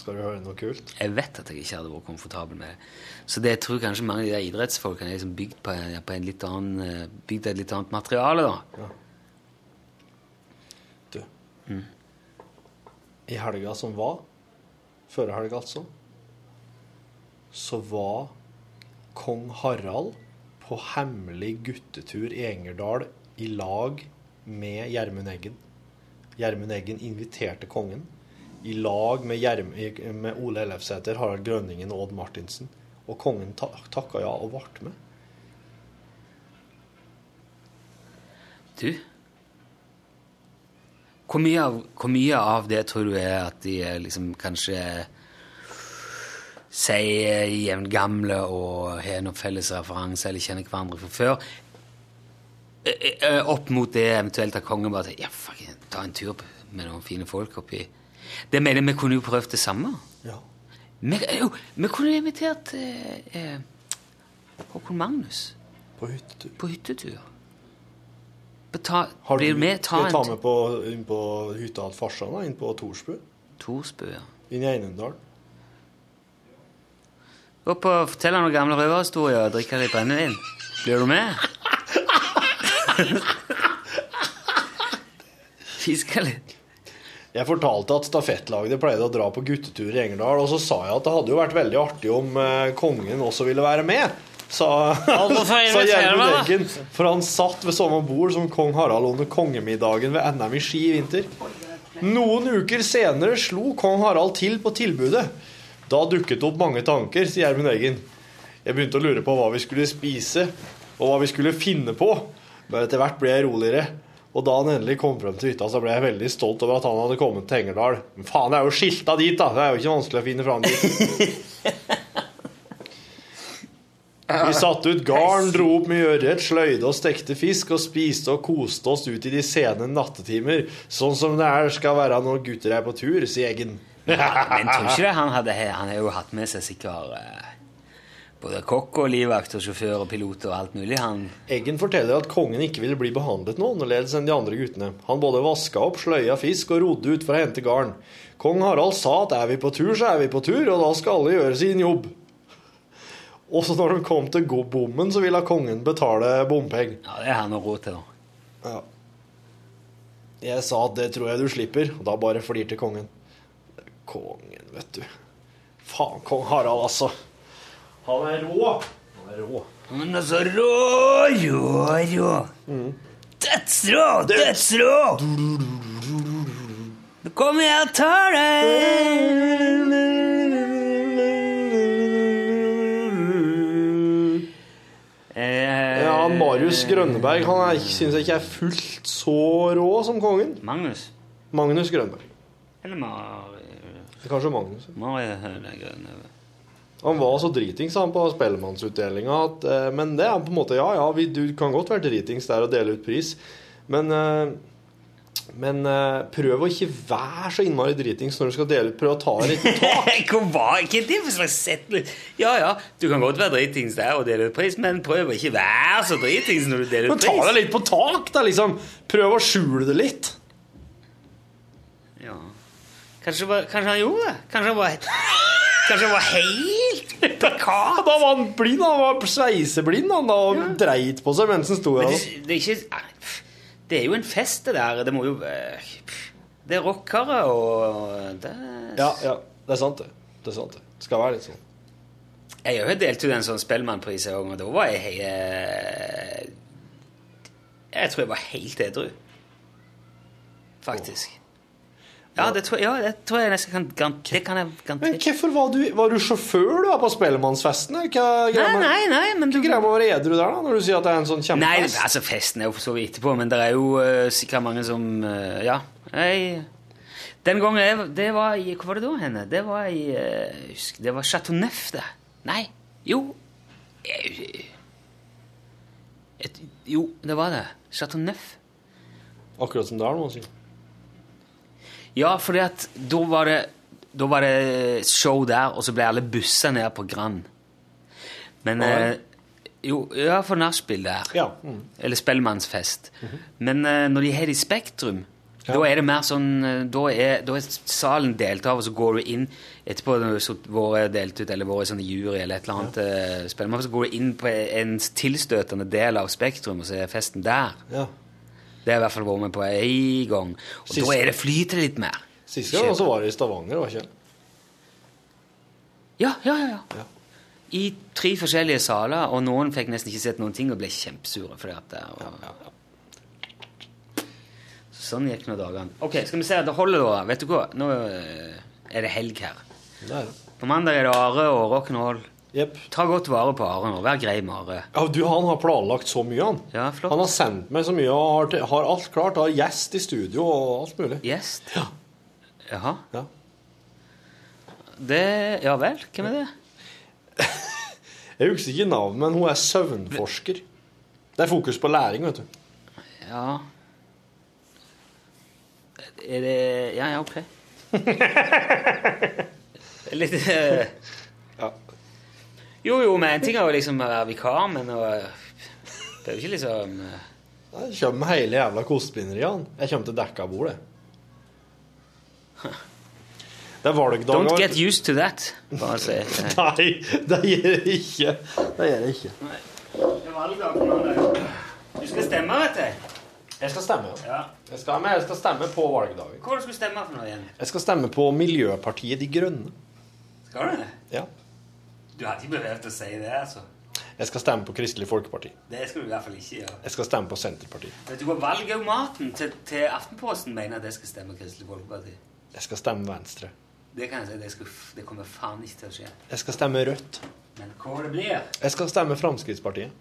Skal du høre noe kult? Jeg vet at jeg ikke hadde vært komfortabel med det. Så det jeg tror kanskje mange av de der idrettsfolkene er liksom bygd på, på en litt annen, eh, bygd et litt annet materiale, da. Du. Mm. I helga som var, førre helga altså, så var kong Harald på hemmelig guttetur i Engerdal i lag med Gjermund Eggen. Gjermund Eggen inviterte kongen i lag med, Gjerm, med Ole Ellefsæter, Harald Grønningen og Odd Martinsen. Og kongen tak takka ja og ble med. Du hvor mye, av, hvor mye av det tror du er at de er liksom kanskje sier jevngamle og har noen felles referanse eller kjenner hverandre fra før, eh, eh, opp mot det eventuelt at kongen bare sier ja, fuck, ta en tur med noen fine folk oppi Det mener jeg vi kunne jo prøvd det samme. Ja. Vi, jo, vi kunne invitert eh, eh, Håkon Magnus På hyttetur. på hyttetur. Beta, Har du, blir med? Ta en... ta med på, inn på hytta til farsan, inn på Torsbu? Torsbu, ja. Inn i Einundal. Gå på og fortelle noen gamle røverhistorier og drikke litt brennevin. Blir du med? *laughs* Fiske litt. Jeg fortalte at stafettlaget pleide å dra på guttetur i Engerdal, og så sa jeg at det hadde jo vært veldig artig om eh, kongen også ville være med. Sa, *laughs* sa Gjermund? Eggen. For han satt ved samme bord som kong Harald under kongemiddagen ved NM i ski i vinter. Noen uker senere slo kong Harald til på tilbudet. Da dukket det opp mange tanker, sier Gjermund Eggen. Jeg begynte å lure på hva vi skulle spise, og hva vi skulle finne på. Men etter hvert ble jeg roligere. Og da han endelig kom frem til hytta, så ble jeg veldig stolt over at han hadde kommet til Engerdal. Men faen, det er jo skilta dit, da! Det er jo ikke vanskelig å finne fram dit. *laughs* Vi satte ut garn, dro opp med ørret, sløyde og stekte fisk og spiste og koste oss ut i de sene nattetimer, sånn som det er skal være når gutter er på tur, sier Eggen. Men tror ikke det han hadde Han har jo hatt med seg sikkert eh, både kokk og livvakt og sjåfør og pilot og alt mulig. Han Eggen forteller at kongen ikke ville bli behandlet noe annerledes enn de andre guttene. Han både vaska opp, sløya fisk og rodde ut for å hente garn. Kong Harald sa at er vi på tur, så er vi på tur, og da skal alle gjøre sin jobb. Også når de kom til bommen, så ville kongen betale bompeng. Ja, det har han råd til, da. Ja. Jeg sa at det tror jeg du slipper, og da bare flirte kongen. Kongen, vet du. Faen, kong Harald, altså. Han er rå. Han er rå. Han er så rå, rå, rå. Dødsrå, dødsrå! Nå kommer jeg og tar deg. Ja, Marius Grønneberg han syns jeg ikke er fullt så rå som kongen. Magnus. Magnus Grønneberg. Eller Mari Kanskje Magnus. Mari Hønegrønn. Han var så dritings han på Spellemannsutdelinga at eh, Men det er på en måte Ja, ja, vi, du kan godt være dritings der og dele ut pris, men eh, men eh, prøv å ikke være så innmari dritings når du skal dele ut. Prøv å ta litt tak. *laughs* Hvor var ikke det for slags setning? Ja, ja, du kan godt være dritings der og dele ut pris, men prøv å ikke være så dritings når du deler Men ut ta deg det litt på tak, da, liksom. Prøv å skjule det litt. Ja. Kanskje, kanskje han gjorde det? Kanskje han var, kanskje han var helt hjelpe? Da var han blind, han var sveiseblind han da, og dreit på seg mens han sto der. det, det er ikke Det er jo en fest, det der. Det må jo Det er rockere og det Ja, ja, det er sant det. Det er sant det. Det skal være litt sånn. Jeg har jo delt ut en sånn Spellemannpris en gang, og da var jeg eh, Jeg tror jeg var helt edru. Faktisk. Ja, det tror, ja, det tror jeg nesten kan garant- Det kan jeg Men garantere. hvorfor var du, var du sjåfør du var på Spellemannsfesten? Nei, nei, nei, men du... med å være edru der, da? Når du sier at det er en sånn kjempefest? Nei, altså festen er jo for så vidt etterpå, men det er jo uh, sikkert mange som uh, Ja. Jeg, den gangen jeg, Det var i Hvor var det da henne? Det var i uh, husk, Det var Chateau Neuf, det. Nei. Jo. Jeg- et, jo, det var det. Chateau Neuf. Akkurat som det er nå, sier Ja, fordi da var det Da var det show der, og så ble alle bussa ned på Grand. Men Ja. eh, Jo, ja, for nachspiel der. Ja. Mm. Eller Spellemannsfest. Men eh, når de har det i Spektrum, da er det mer sånn eh, da er, da er salen delt av, og så går du inn etterpå når du har vært delt ut, eller vært sånn jury eller et eller annet ja. Spellemann, så går du inn på en tilstøtende del av Spektrum, og så er festen der. Ja. Det har jeg i hvert fall vært med på en gang. Og Sist- da er det flyter litt mer. Sist gang så var det i Stavanger, var ikke det? Ja, ja, ja, ja. I tre forskjellige saler, og noen fikk nesten ikke sett noen ting og ble kjempesure. Fordi at det ja, ja. Sånn gikk nå dagene. Ok, skal vi se. Det holder, da. Vet du hva? Nå eh, er det helg her. Det er det. På mandag er det Are og rock'n'roll. Jepp. Ta godt vare på Are nå. Vær grei med Are. Ja, du, han har planlagt så mye, han. Ja, flott. Han har sendt meg så mye og har, til- har alt klart. Har gjest i studio og alt mulig. Gjest? Jaha. Ja. Det Ja vel? Hvem er det? *laughs* Jeg husker ikke navnet, men hun er søvnforsker. Det er fokus på læring, vet du. Ja Er det Ja, ja, ok. *laughs* Litt eh, Ja. Jo, jo, men en ting er jo liksom å være vikar, men å Det er jo ikke liksom eh, Jeg kommer med hele jævla kostebinderiet, han. Jeg kommer til å dekke bordet. Det er valgdager Don't get used to that. Bare si. *laughs* Nei, det gjør jeg ikke. Det gjør jeg ikke. Du skal stemme, vet du. Jeg skal stemme, ja. Jeg skal, jeg skal stemme på valgdagen. Hva skal du stemme for noe igjen? Jeg skal stemme på Miljøpartiet De Grønne. Skal du det? Ja. Du hadde ikke behøvd å si det, altså. Jeg skal stemme på Kristelig Folkeparti. Det skal du i hvert fall ikke gjøre. Jeg skal stemme på Senterpartiet. Vet du hva valgautomaten til, til Aftenposten mener at jeg skal stemme Kristelig Folkeparti? Jeg skal stemme Venstre. Det kan jeg si, det, skal, det kommer faen ikke til å skje. Jeg skal stemme Rødt. Men hva det blir? Jeg skal stemme Fremskrittspartiet.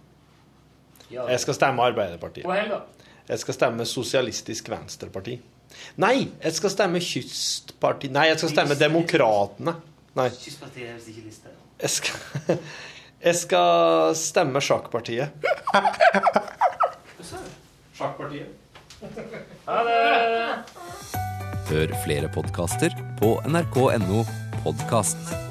Ja. Jeg skal stemme Arbeiderpartiet. Hva heller? Jeg skal stemme Sosialistisk Venstreparti. Nei, jeg skal stemme Kystpartiet Nei, jeg skal stemme Demokratene. Nei, Kystpartiet er visst ikke lista. Jeg skal, *laughs* jeg skal stemme Sjakkpartiet. Sjakkpartiet. Ha det! Hør flere podkaster på nrk.no podkast.